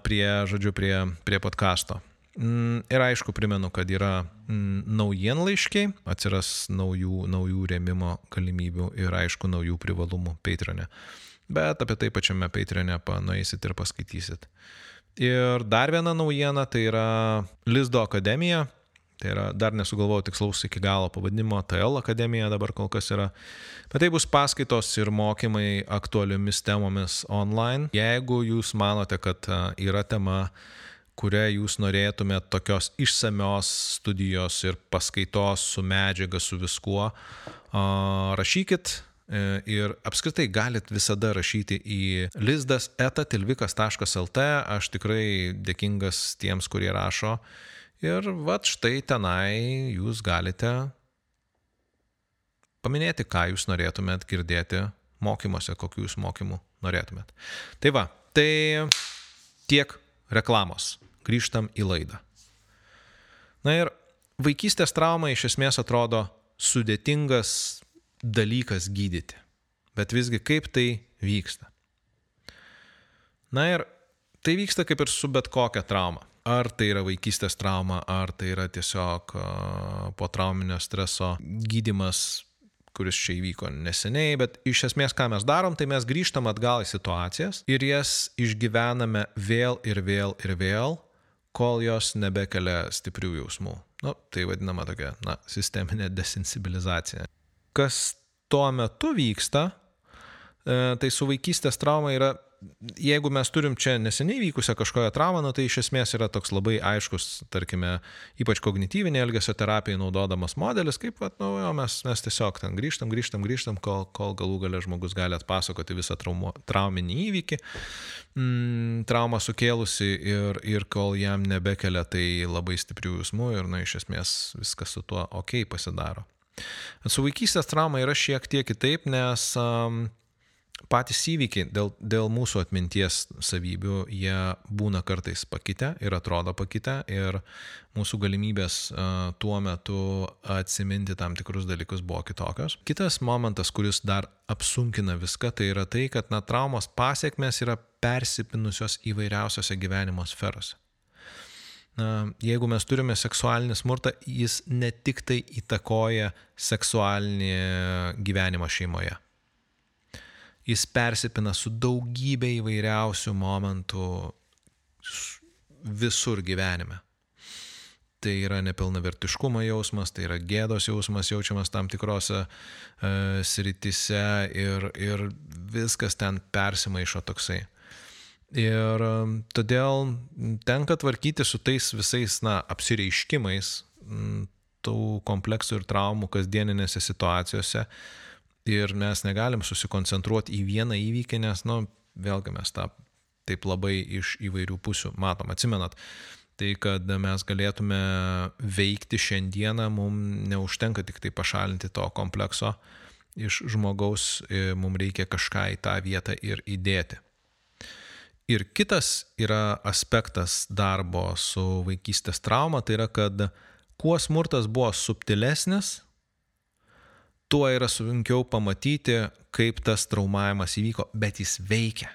prie, žodžiu, prie, prie podkasto. Mm, ir aišku, primenu, kad yra mm, naujienlaiškiai, atsiras naujų, naujų rėmimo galimybių ir aišku, naujų privalumų Patreonė. Bet apie tai pačiame Patreonė panueisit ir paskaitysit. Ir dar viena naujiena, tai yra Lizdo akademija, Tai yra, dar nesugalvojau tikslaus iki galo pavadinimo, TL akademija dabar kol kas yra. Bet tai bus paskaitos ir mokymai aktualiomis temomis online. Jeigu jūs manote, kad yra tema, kurią jūs norėtumėte tokios išsamios studijos ir paskaitos su medžiaga, su viskuo, rašykit. E, ir apskritai galit visada rašyti į lizdas etatilvikas.lt. Aš tikrai dėkingas tiems, kurie rašo. Ir vat štai tenai jūs galite paminėti, ką jūs norėtumėt girdėti mokymuose, kokių jūs mokymų norėtumėt. Tai va, tai tiek reklamos. Grįžtam į laidą. Na ir vaikystės trauma iš esmės atrodo sudėtingas dalykas gydyti. Bet visgi kaip tai vyksta? Na ir tai vyksta kaip ir su bet kokia trauma. Ar tai yra vaikystės trauma, ar tai yra tiesiog po trauminio streso gydimas, kuris čia įvyko neseniai, bet iš esmės ką mes darom, tai mes grįžtam atgal į situacijas ir jas išgyvename vėl ir vėl ir vėl, kol jos nebekelia stiprių jausmų. Nu, tai vadinama tokia, na, sisteminė desensibilizacija. Kas tuo metu vyksta, e, tai su vaikystės trauma yra jeigu mes turim čia neseniai vykusią kažkokią traumą, nu, tai iš esmės yra toks labai aiškus, tarkime, ypač kognityvinė elgesio terapija naudodamas modelis, kaip, at, nu, jo, mes, mes tiesiog ten grįžtam, grįžtam, grįžtam, kol, kol galų gale žmogus gali atpasakoti visą traumo, trauminį įvykį, mm, traumą sukėlusi ir, ir kol jam nebekelia tai labai stiprių jausmų ir, na, iš esmės viskas su tuo ok pasidaro. Su vaikystės trauma yra šiek tiek kitaip, nes um, patys įvykiai dėl, dėl mūsų atminties savybių, jie būna kartais pakitę ir atrodo pakitę ir mūsų galimybės tuo metu atsiminti tam tikrus dalykus buvo kitokios. Kitas momentas, kuris dar apsunkina viską, tai yra tai, kad na, traumos pasiekmes yra persipinusios įvairiausiose gyvenimo sferose. Na, jeigu mes turime seksualinį smurtą, jis ne tik tai įtakoja seksualinį gyvenimą šeimoje jis persipina su daugybė įvairiausių momentų visur gyvenime. Tai yra nepilnavertiškumo jausmas, tai yra gėdos jausmas jaučiamas tam tikrose e, sritise ir, ir viskas ten persimaišo toksai. Ir e, todėl tenka tvarkyti su tais visais, na, apsireiškimais tų kompleksų ir traumų kasdieninėse situacijose, ir mes negalim susikoncentruoti į vieną įvykį, nes, nu, vėlgi mes tą taip labai iš įvairių pusių matom. Atsimenat, tai kad mes galėtume veikti šiandieną, mums neužtenka tik tai pašalinti to komplekso iš žmogaus, e, mums reikia kažką į tą vietą ir įdėti. Ir kitas yra aspektas darbo su vaikystės trauma, tai yra, kad kuo smurtas buvo subtilesnis, tuo yra sunkiau pamatyti, kaip tas traumavimas įvyko, bet jis veikia.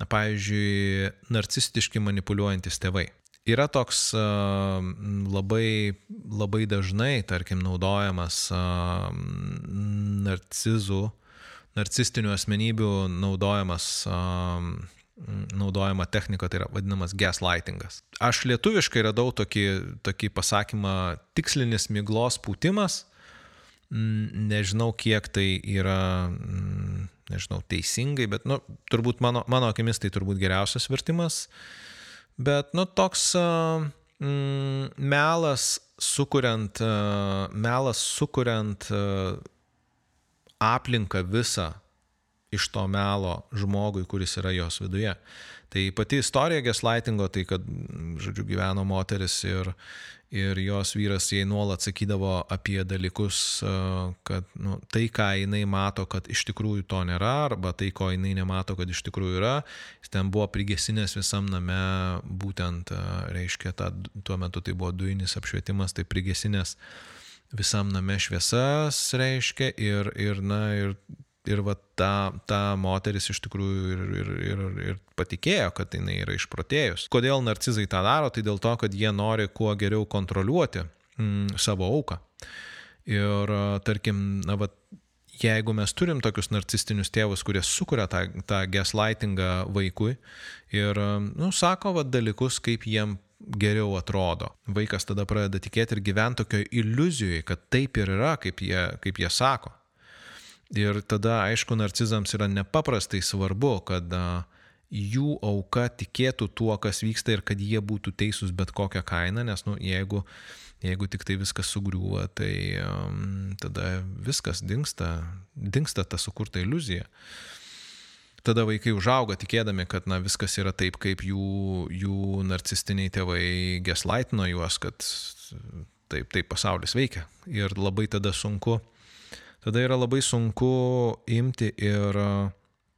Na, pavyzdžiui, narcistiški manipuliuojantis tėvai. Yra toks uh, labai, labai dažnai, tarkim, naudojamas uh, narcizų, narcistinių asmenybių naudojamas uh, naudojama technika, tai yra vadinamas gaslightingas. Aš lietuviškai radau tokį, tokį pasakymą tikslinis myglos pūtimas, nežinau, kiek tai yra, mm, nežinau, teisingai, bet, nu, turbūt mano, mano akimis tai turbūt geriausias vertimas. Bet, nu, toks mm, melas sukuriant, melas sukuriant aplinką visą iš to melo žmogui, kuris yra jos viduje. Tai pati istorija gaslightingo, tai kad, žodžiu, gyveno moteris ir, ir jos vyras jai nuolat sakydavo apie dalykus, kad nu, tai, ką jinai mato, kad iš tikrųjų to nėra, arba tai, ko jinai nemato, kad iš tikrųjų yra, jis ten buvo prigesinęs visam name, būtent, reiškia, ta, tuo metu tai buvo dujinis apšvietimas, tai prigesinęs visam name šviesas, reiškia, ir, ir, na, ir ir va ta, ta moteris iš tikrųjų ir, ir, ir, ir patikėjo, kad jinai yra išprotėjus. Kodėl narcizai tą daro? Tai dėl to, kad jie nori kuo geriau kontroliuoti mm, savo auką. Ir tarkim, na, va, jeigu mes turim tokius narcistinius tėvus, kurie sukuria tą, tą gaslightingą vaikui ir, nu, sako va, dalykus, kaip jiem geriau atrodo. Vaikas tada pradeda tikėti ir gyventi tokioje iliuzijoje, kad taip ir yra, kaip jie, kaip jie sako. Ir tada, aišku, narcizams yra nepaprastai svarbu, kad jų auka tikėtų tuo, kas vyksta ir kad jie būtų teisūs bet kokią kainą, nes, nu, jeigu, jeigu tik tai viskas sugriūva, tai um, tada viskas dinksta, dinksta ta sukurta iliuzija. Tada vaikai užauga tikėdami, kad na, viskas yra taip, kaip jų, jų narcistiniai tėvai geslaitino juos, kad taip, taip pasaulis veikia. Ir labai tada sunku tada yra labai sunku imti ir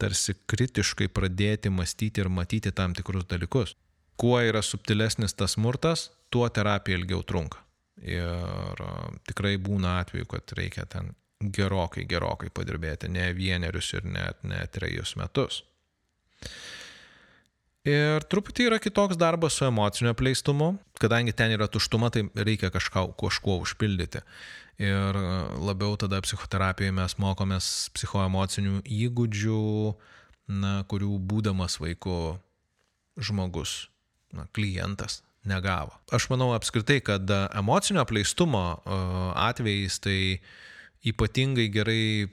tarsi kritiškai pradėti mąstyti ir matyti tam tikrus dalykus. Kuo yra subtilesnis tas smurtas, tuo terapija ilgiau trunka. Ir tikrai būna atveju, kad reikia ten gerokai, gerokai padirbėti, ne vienerius ir net ne trejus metus. Ir truputį yra kitoks darbas su emociniu apleistumu, kadangi ten yra tuštuma, tai reikia kažką, kažkuo užpildyti ir labiau tada psichoterapijoje mes mokomės psichoemocinių įgūdžių, na, kurių būdamas vaiku žmogus, na, klientas negavo. Aš manau apskritai, kad emocinio apleistumo atvejais tai ypatingai gerai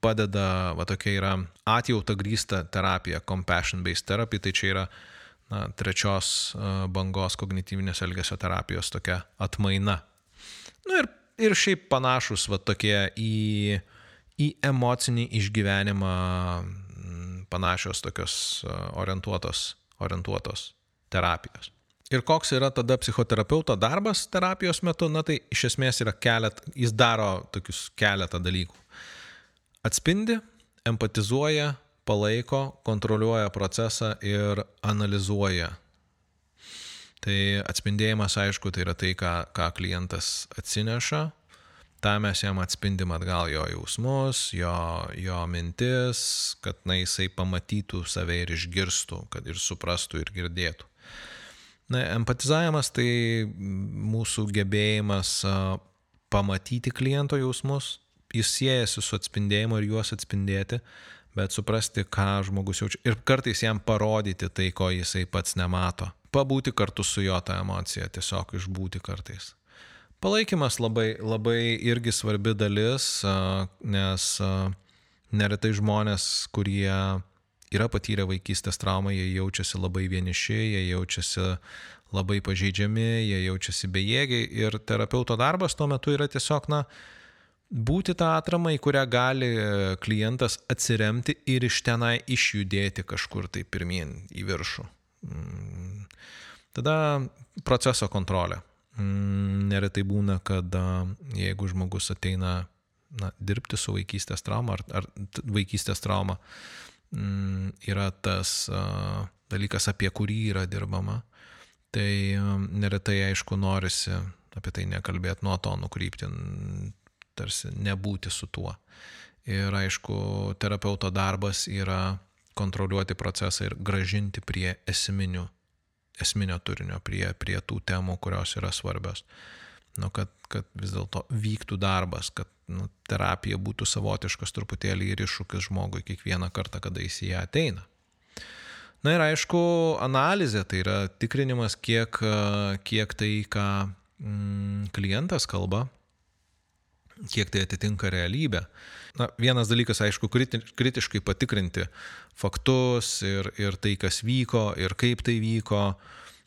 padeda, va tokia yra atjauta grįsta terapija, compassion-based therapy, tai čia yra na, trečios bangos kognityvinės elgesio terapijos tokia atmaina. Na ir ir šiaip panašus va tokie į, į emocinį išgyvenimą panašios tokios orientuotos, orientuotos terapijos. Ir koks yra tada psichoterapeuto darbas terapijos metu, na tai iš esmės yra kelet, jis daro tokius keletą dalykų. Atspindi empatizuoja, palaiko, kontroliuoja procesą ir analizuoja. Tai atspindėjimas, aišku, tai yra tai, ką, ką klientas atsineša, tą mes jam atspindim atgal jo jausmus, jo, jo mintis, kad na, jisai pamatytų save ir išgirstų, kad ir suprastų ir girdėtų. Na, empatizavimas tai mūsų gebėjimas pamatyti kliento jausmus, jis siejasi su atspindėjimu ir juos atspindėti, bet suprasti, ką žmogus jaučia ir kartais jam parodyti tai, ko jisai pats nemato. Pabūti kartu su jo tą emociją, tiesiog išbūti kartais. Palaikymas labai, labai irgi svarbi dalis, nes neretai žmonės, kurie yra patyrę vaikystės traumą, jie jaučiasi labai vieniši, jie jaučiasi labai pažeidžiami, jie jaučiasi bejėgiai ir terapeuto darbas tuo metu yra tiesiog, na, būti tą atramą, į kurią gali klientas atsiremti ir iš tenai išjudėti kažkur tai pirmin į viršų. Tada proceso kontrolė. Mm, neretai būna, kad jeigu žmogus ateina na, dirbti su vaikystės trauma ar, ar vaikystės trauma, Mm, yra tas dalykas, apie kurį yra dirbama. Tai neretai, aišku, norisi apie tai nekalbėti, nuo to nukrypti, tarsi nebūti su tuo. Ir aišku, terapeuto darbas yra kontroliuoti procesą ir gražinti prie esminių, esminio turinio, prie, prie tų temų, kurios yra svarbios. Nu, kad, kad vis dėlto vyktų darbas, kad nu, terapija būtų savotiškas truputėlį ir iššūkis žmogui kiekvieną kartą, kada jis į ją ateina. Na ir aišku, analizė tai yra tikrinimas, kiek, kiek tai, ką mm, klientas kalba, kiek tai atitinka realybę. Na, vienas dalykas, aišku, kriti, kritiškai patikrinti faktus ir, ir tai, kas vyko ir kaip tai vyko,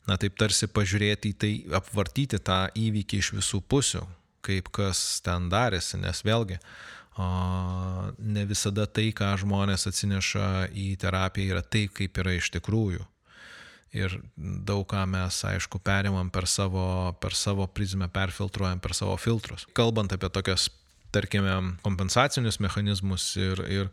na taip tarsi pažiūrėti į tai, apvartyti tą įvykį iš visų pusių, kaip kas ten darėsi, nes vėlgi ne visada tai, ką žmonės atsineša į terapiją, yra taip, kaip yra iš tikrųjų. Ir daug ką mes, aišku, perimam per savo, per savo prizmę, perfiltruojam per savo filtrus. Kalbant apie tokias tarkime, kompensacinius mechanizmus ir, ir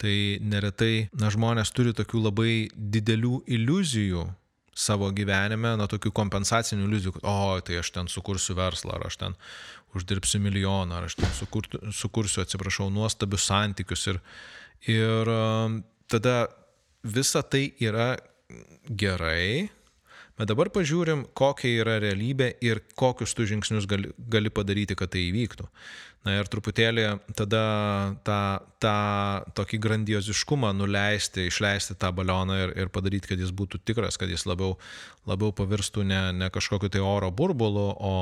tai neretai, na, žmonės turi tokių labai didelių iliuzijų savo gyvenime, na, tokių kompensacinių iliuzijų, o, tai aš ten sukursiu verslą, ar aš ten uždirbsiu milijoną, ar aš ten sukurtu, sukursiu, atsiprašau, nuostabius santykius. Ir, ir tada visa tai yra gerai, bet dabar pažiūrim, kokia yra realybė ir kokius tu žingsnius gali, gali padaryti, kad tai įvyktų. Na ir truputėlį tada tą, tą tokį grandioziškumą nuleisti, išleisti tą balioną ir, ir padaryti, kad jis būtų tikras, kad jis labiau, labiau pavirstų ne, ne kažkokiu tai oro burbulu, o,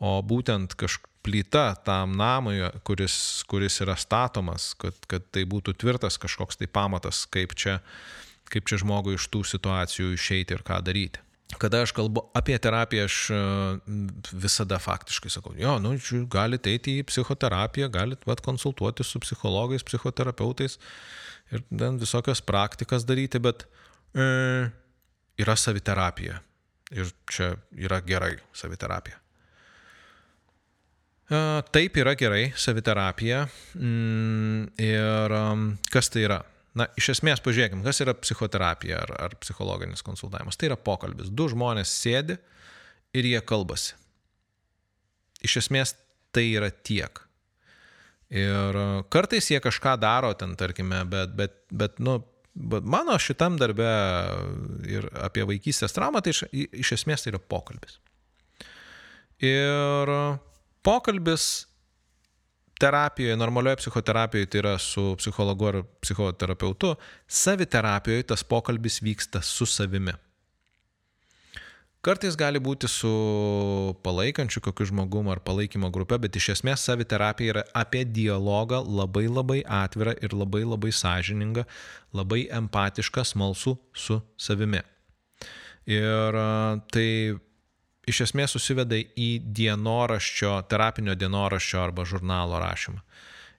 o būtent kažkokia plyta tam namui, kuris, kuris yra statomas, kad, kad tai būtų tvirtas kažkoks tai pamatas, kaip čia, kaip čia žmogui iš tų situacijų išeiti ir ką daryti kada aš kalbu apie terapiją, aš e, visada faktiškai sakau, jo, nu, galite eiti į psichoterapiją, galite vat, konsultuoti su psichologais, psichoterapeutais ir ten visokias praktikas daryti, bet e, yra saviterapija. Ir čia yra gerai saviterapija. E, taip yra gerai saviterapija. Mm, ir kas tai yra? Na, iš esmės pažiūrėkime, kas yra psichoterapija ar, ar psichologinis konsultavimas. Tai yra pokalbis. Du žmonės sėdi ir jie kalbasi. Iš esmės tai yra tiek. Ir e, kartais jie kažką daro ten, tarkime, bet, bet, bet nu, bet mano šitam darbe ir apie vaikystės traumą, tai iš, iš esmės tai yra pokalbis. Ir pokalbis terapijoje, normalioje psichoterapijoje, tai yra su psichologu ar psichoterapeutu, saviterapijoje tas pokalbis vyksta su savimi. Kartais gali būti su palaikančiu kokiu žmogumu ar palaikymo grupe, bet iš esmės saviterapija yra apie dialogą labai labai atvirą ir labai labai sąžiningą, labai empatišką, smalsų su savimi. Ir tai iš esmės susiveda į dienoraščio, terapinio dienoraščio arba žurnalo rašymą.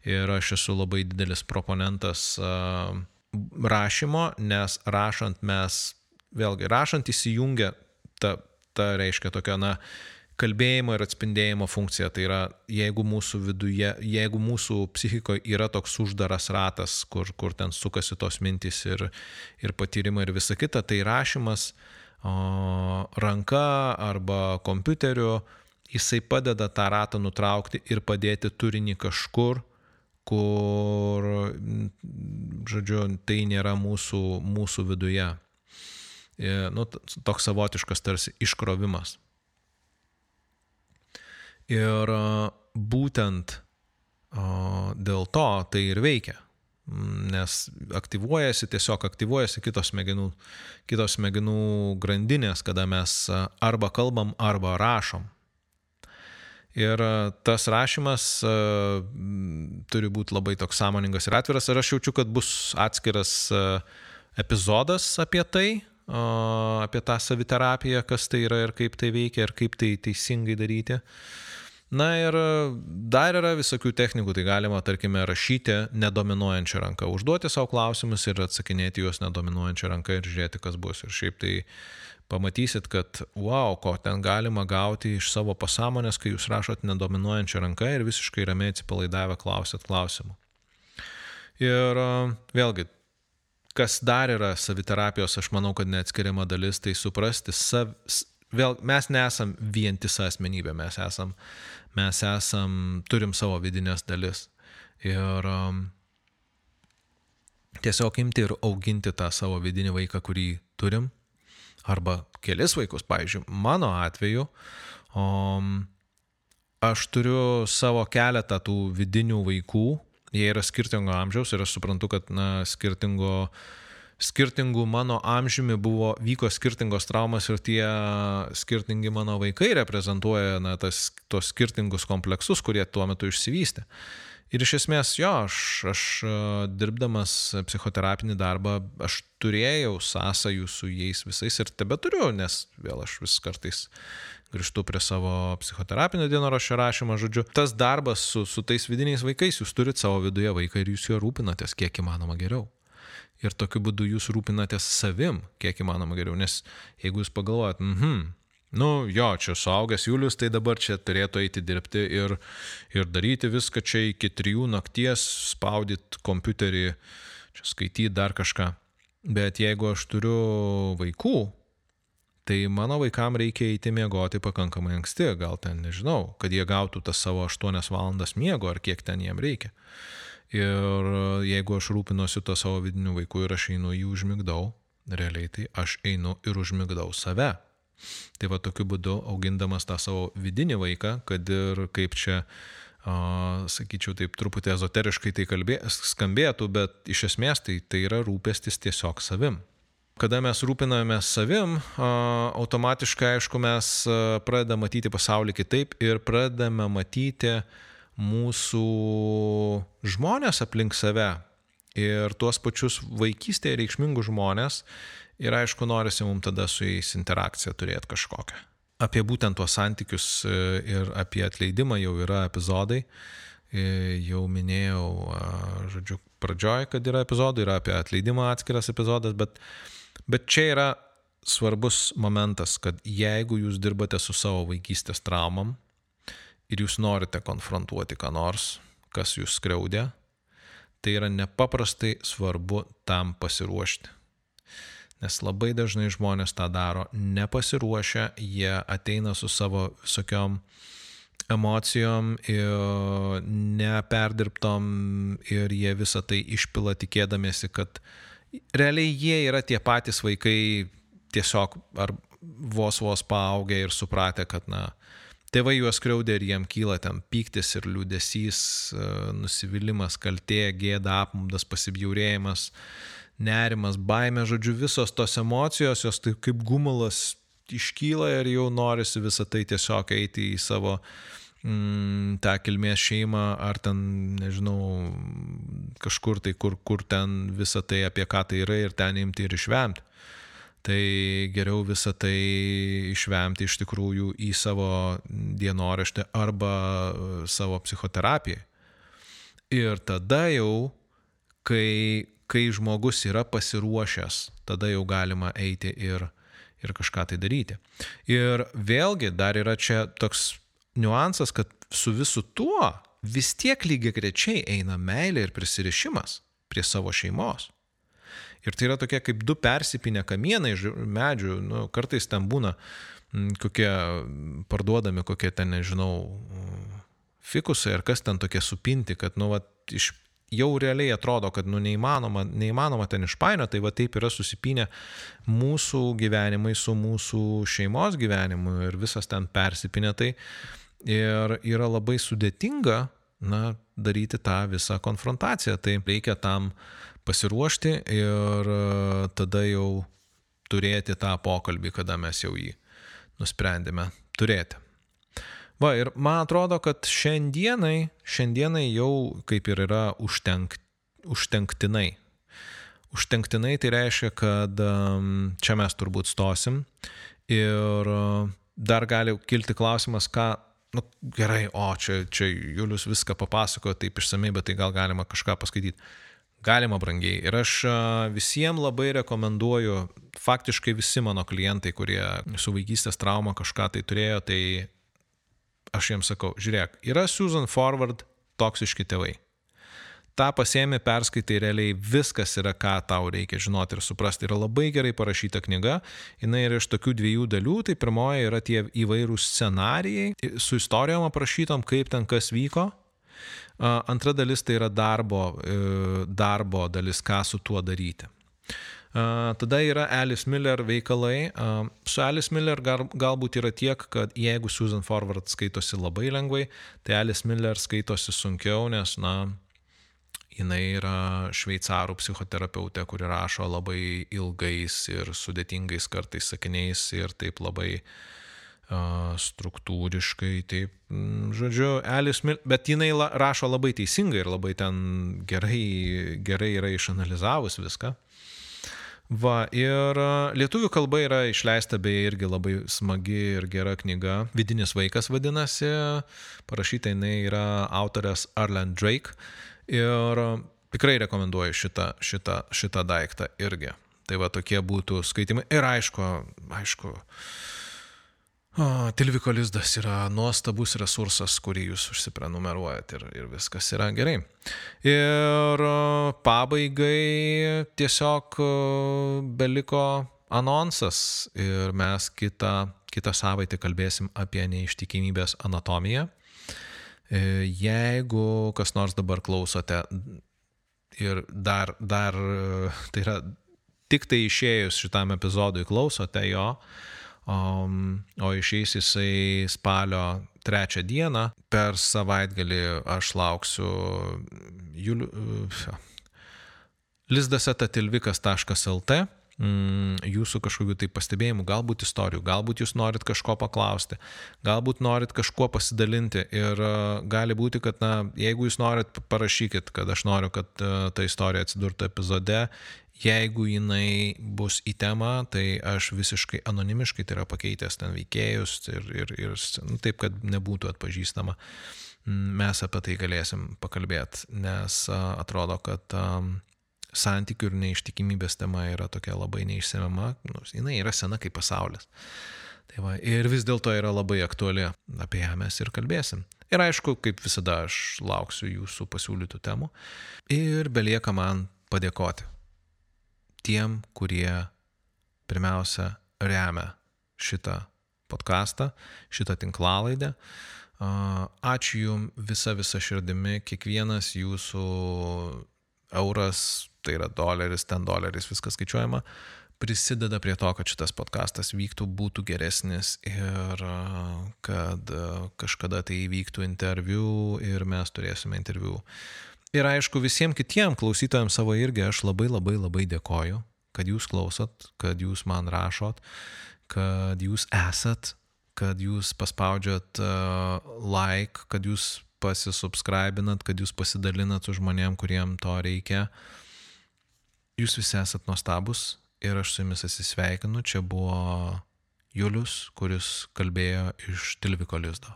Ir aš esu labai didelis proponentas rašymo, nes rašant mes, vėlgi, rašant įsijungia ta, ta reiškia tokia, na, kalbėjimo ir atspindėjimo funkcija. Tai yra, jeigu mūsų viduje, jeigu mūsų psichikoje yra toks uždaras ratas, kur, kur ten sukasi tos mintys ir, ir patyrimai ir visa kita, tai rašymas o, ranka arba kompiuteriu, jisai padeda tą ratą nutraukti ir padėti turinį kažkur, kur, žodžiu, tai nėra mūsų, mūsų viduje. E, nu, toks savotiškas tarsi iškrovimas. Ir būtent dėl to tai ir veikia. Nes aktyvuojasi, tiesiog aktyvuojasi kitos smegenų, kitos smegenų grandinės, kada mes arba kalbam, arba rašom. Ir tas rašymas turi būti labai toks sąmoningas ir atviras. Ir aš jaučiu, kad bus atskiras epizodas apie tai, apie tą saviterapiją, kas tai yra ir kaip tai veikia ir kaip tai teisingai daryti. Uh, Na ir e, dar yra visokių technikų, tai galima, tarkime, rašyti nedominuojančią ranką, užduoti savo klausimus ir atsakinėti juos nedominuojančią ranką ir žiūrėti, kas bus. Ir šiaip tai pamatysit, kad wow, ko ten galima gauti iš savo pasąmonės, kai jūs rašot nedominuojančią ranką ir visiškai ramiai atsipalaidavę klausėt klausimų. Ir e, vėlgi, kas dar yra saviterapijos, aš manau, kad neatskiriama dalis, tai suprasti sav, vėl mes nesam vientisa asmenybė, mes esam, mes esam, turim savo vidinės dalis. Ir um, tiesiog imti ir auginti tą savo vidinį vaiką, kurį turim, arba kelis vaikus, pavyzdžiui, mano atveju, um, aš turiu savo keletą tų vidinių vaikų, jie yra skirtingo amžiaus ir aš suprantu, kad, na, skirtingo uh, skirtingų mano amžiumi buvo, vyko skirtingos traumas ir tie skirtingi mano vaikai reprezentuoja na, tas, tos skirtingus kompleksus, kurie tuo metu išsivystė. Ir iš esmės, jo, aš, aš dirbdamas psichoterapinį darbą, aš turėjau sąsajų su jais visais ir tebe turiu, nes vėl aš vis kartais grįžtu prie savo psichoterapinio dienoraščio rašymo, žodžiu, tas darbas su, su tais vidiniais vaikais, jūs turite savo viduje vaiką ir jūs juo rūpinatės kiek įmanoma geriau ir tokiu būdu jūs rūpinatės savim, kiek įmanoma geriau. Nes jeigu jūs pagalvojat, mhm, nu jo, čia suaugęs Julius, tai dabar čia turėtų eiti dirbti ir, ir daryti viską čia iki trijų nakties, spaudyti kompiuterį, čia skaityti dar kažką. Bet jeigu aš turiu vaikų, tai mano vaikam reikia eiti miegoti pakankamai anksti, gal ten nežinau, kad jie gautų tas savo 8 valandas miego ar kiek ten jiem reikia. Ir jeigu aš rūpinosi to savo vidiniu vaiku ir aš einu jį užmigdau, realiai tai aš einu ir užmigdau save. Tai va tokiu būdu augindamas tą savo vidinį vaiką, kad ir kaip čia, a, sakyčiau, taip truputį ezoteriškai tai kalbė, skambėtų, bet iš esmės tai, tai yra rūpestis tiesiog savim. Kada mes rūpinamės savim, automatiškai, aišku, mes pradedame matyti pasaulį kitaip ir pradedame matyti, mūsų žmonės aplink save ir tuos pačius vaikystėje reikšmingus žmonės ir aišku, norisi mums tada su jais interakciją turėti kažkokią. Apie būtent tuos santykius e, ir apie atleidimą jau yra epizodai. E, jau minėjau, žodžiu, pradžioj, kad yra epizodai, yra apie atleidimą atskiras epizodas, bet, bet čia yra svarbus momentas, kad jeigu jūs dirbate su savo vaikystės traumam, ir jūs norite konfrontuoti ką nors, kas jūs skriaudė, tai yra nepaprastai svarbu tam pasiruošti. Nes labai dažnai žmonės tą daro nepasiruošę, jie ateina su savo visokiom emocijom ir neperdirbtom ir jie visą tai išpila tikėdamėsi, kad realiai jie yra tie patys vaikai tiesiog ar vos vos paaugę ir supratę, kad na, Tėvai juos skriaudė ir jiem kyla ten pyktis ir liūdėsys, e, nusivylimas, kaltė, gėda, apmaudas, pasibjaurėjimas, nerimas, baime, žodžiu, visos tos emocijos, jos tai kaip gumulas iškyla ir jau norisi visą tai tiesiog eiti į savo mm, tą kilmės šeimą ar ten, nežinau, kažkur tai, kur, kur ten visą tai apie ką tai yra ir ten imti ir išvemti tai geriau visą tai išvemti iš tikrųjų į savo dienoraštį arba e, savo psichoterapiją. Ir tada jau, kai, kai žmogus yra pasiruošęs, tada jau galima eiti ir, ir kažką tai daryti. Ir vėlgi dar yra čia toks niuansas, kad su visu tuo vis tiek lygiai grečiai eina meilė ir prisirišimas prie savo šeimos. Ir tai yra tokie kaip du persipinę kamienai medžių, nu, kartais ten būna m, kokie parduodami, kokie ten, nežinau, fikusai ar kas ten tokie supinti, kad, nu, va, iš, jau realiai atrodo, kad, nu, neįmanoma, neįmanoma ten išpainio, tai va taip yra susipinę mūsų gyvenimai su mūsų šeimos gyvenimu ir visas ten persipinę, tai. Ir yra labai sudėtinga, na, daryti tą visą konfrontaciją, tai reikia tam uh, pasiruošti ir e, tada jau turėti tą pokalbį, kada mes jau jį nusprendėme turėti. Va, ir man atrodo, kad šiandienai, šiandienai jau kaip ir yra užtenk, užtenktinai. Užtenktinai tai reiškia, kad čia mes turbūt stosim ir e, dar gali kilti klausimas, ką, nu gerai, o čia, čia Julius viską papasakojo taip išsamei, bet tai gal galima kažką paskaityti. Galima brangiai. Ir aš visiems labai rekomenduoju, faktiškai visi mano klientai, kurie su vaikystės trauma kažką tai turėjo, tai aš jiems sakau, žiūrėk, yra Susan Forward toksiški tėvai. Ta pasiemi, perskaitai realiai viskas yra, ką tau reikia žinoti ir suprasti. Yra labai gerai parašyta knyga, jinai yra iš tokių dviejų dalių. Tai pirmoji yra tie įvairūs scenarijai su istorijom aprašytom, kaip ten kas vyko Antra dalis tai yra darbo, e, darbo dalis, ką su tuo daryti. Tada yra Alice Miller veikalai. Su Alice Miller galbūt yra tiek, kad jeigu Susan Forward skaitosi labai lengvai, tai Alice Miller skaitosi sunkiau, nes, na, jinai yra šveicarų psichoterapeutė, kuri rašo labai ilgais ir sudėtingais kartais sakiniais ir taip labai uh, struktūriškai, taip, žodžiu, Alice Mil, bet jinai la, rašo labai teisingai ir labai ten gerai, gerai yra išanalizavus viską. Va, ir lietuvių kalba yra išleista beje irgi labai smagi ir gera knyga. Vidinis vaikas vadinasi, parašyta jinai yra autorės Arlen Drake. Ir tikrai rekomenduoju šitą, šitą, šitą daiktą irgi. Tai va tokie būtų skaitimai. Ir aišku, aišku, O, Tilviko lizdas yra nuostabus resursas, kurį jūs užsiprenumeruojat ir, ir viskas yra gerai. Ir pabaigai tiesiog beliko anonsas ir mes kitą, kitą savaitę kalbėsim apie neištikimybės anatomiją. E, jeigu kas nors dabar klausote ir dar, dar tai yra tik tai išėjus šitam epizodui klausote jo, Um, o išeis jisai spalio trečią dieną. Per savaitgalį aš lauksiu Juliu, lizdasetatilvikas.lt mm, jūsų kažkokių tai pastebėjimų, galbūt istorijų, galbūt jūs norit kažko paklausti, galbūt norit kažkuo pasidalinti ir uh, gali būti, kad, na, jeigu jūs norit, parašykit, kad aš noriu, kad uh, ta istorija atsidurtų epizode Jeigu jinai bus į temą, tai aš visiškai anonimiškai, tai yra pakeitęs ten veikėjus ir, ir, ir nu, taip, kad nebūtų atpažįstama, mes apie tai galėsim pakalbėti, nes atrodo, kad um, santykių ir neištikimybės tema yra tokia labai neišsemiama, nors jinai yra sena kaip pasaulis. Tai va, ir vis dėlto yra labai aktuali, apie ją mes ir kalbėsim. Ir aišku, kaip visada aš lauksiu jūsų pasiūlytų temų ir belieka man padėkoti tiem, kurie pirmiausia remia šitą podcastą, šitą tinklalaidę. Ačiū Jums visą visą širdimi, kiekvienas Jūsų euras, tai yra doleris, ten doleris, viskas skaičiuojama, prisideda prie to, kad šitas podcastas vyktų, būtų geresnis ir kad kažkada tai įvyktų interviu ir mes turėsime interviu Ir aišku, visiems kitiems klausytojams savo irgi aš labai labai labai dėkoju, kad jūs klausot, kad jūs man rašot, kad jūs esat, kad jūs paspaudžiat uh, like, kad jūs pasisubscribinat, kad jūs pasidalinat su žmonėm, kuriem to reikia. Jūs visi esat nuostabus ir aš su jumis atsisveikinu. Čia buvo Julius, kuris kalbėjo iš Tilviko lizdo.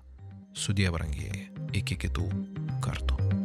Sudie brangieji. Iki kitų kartų.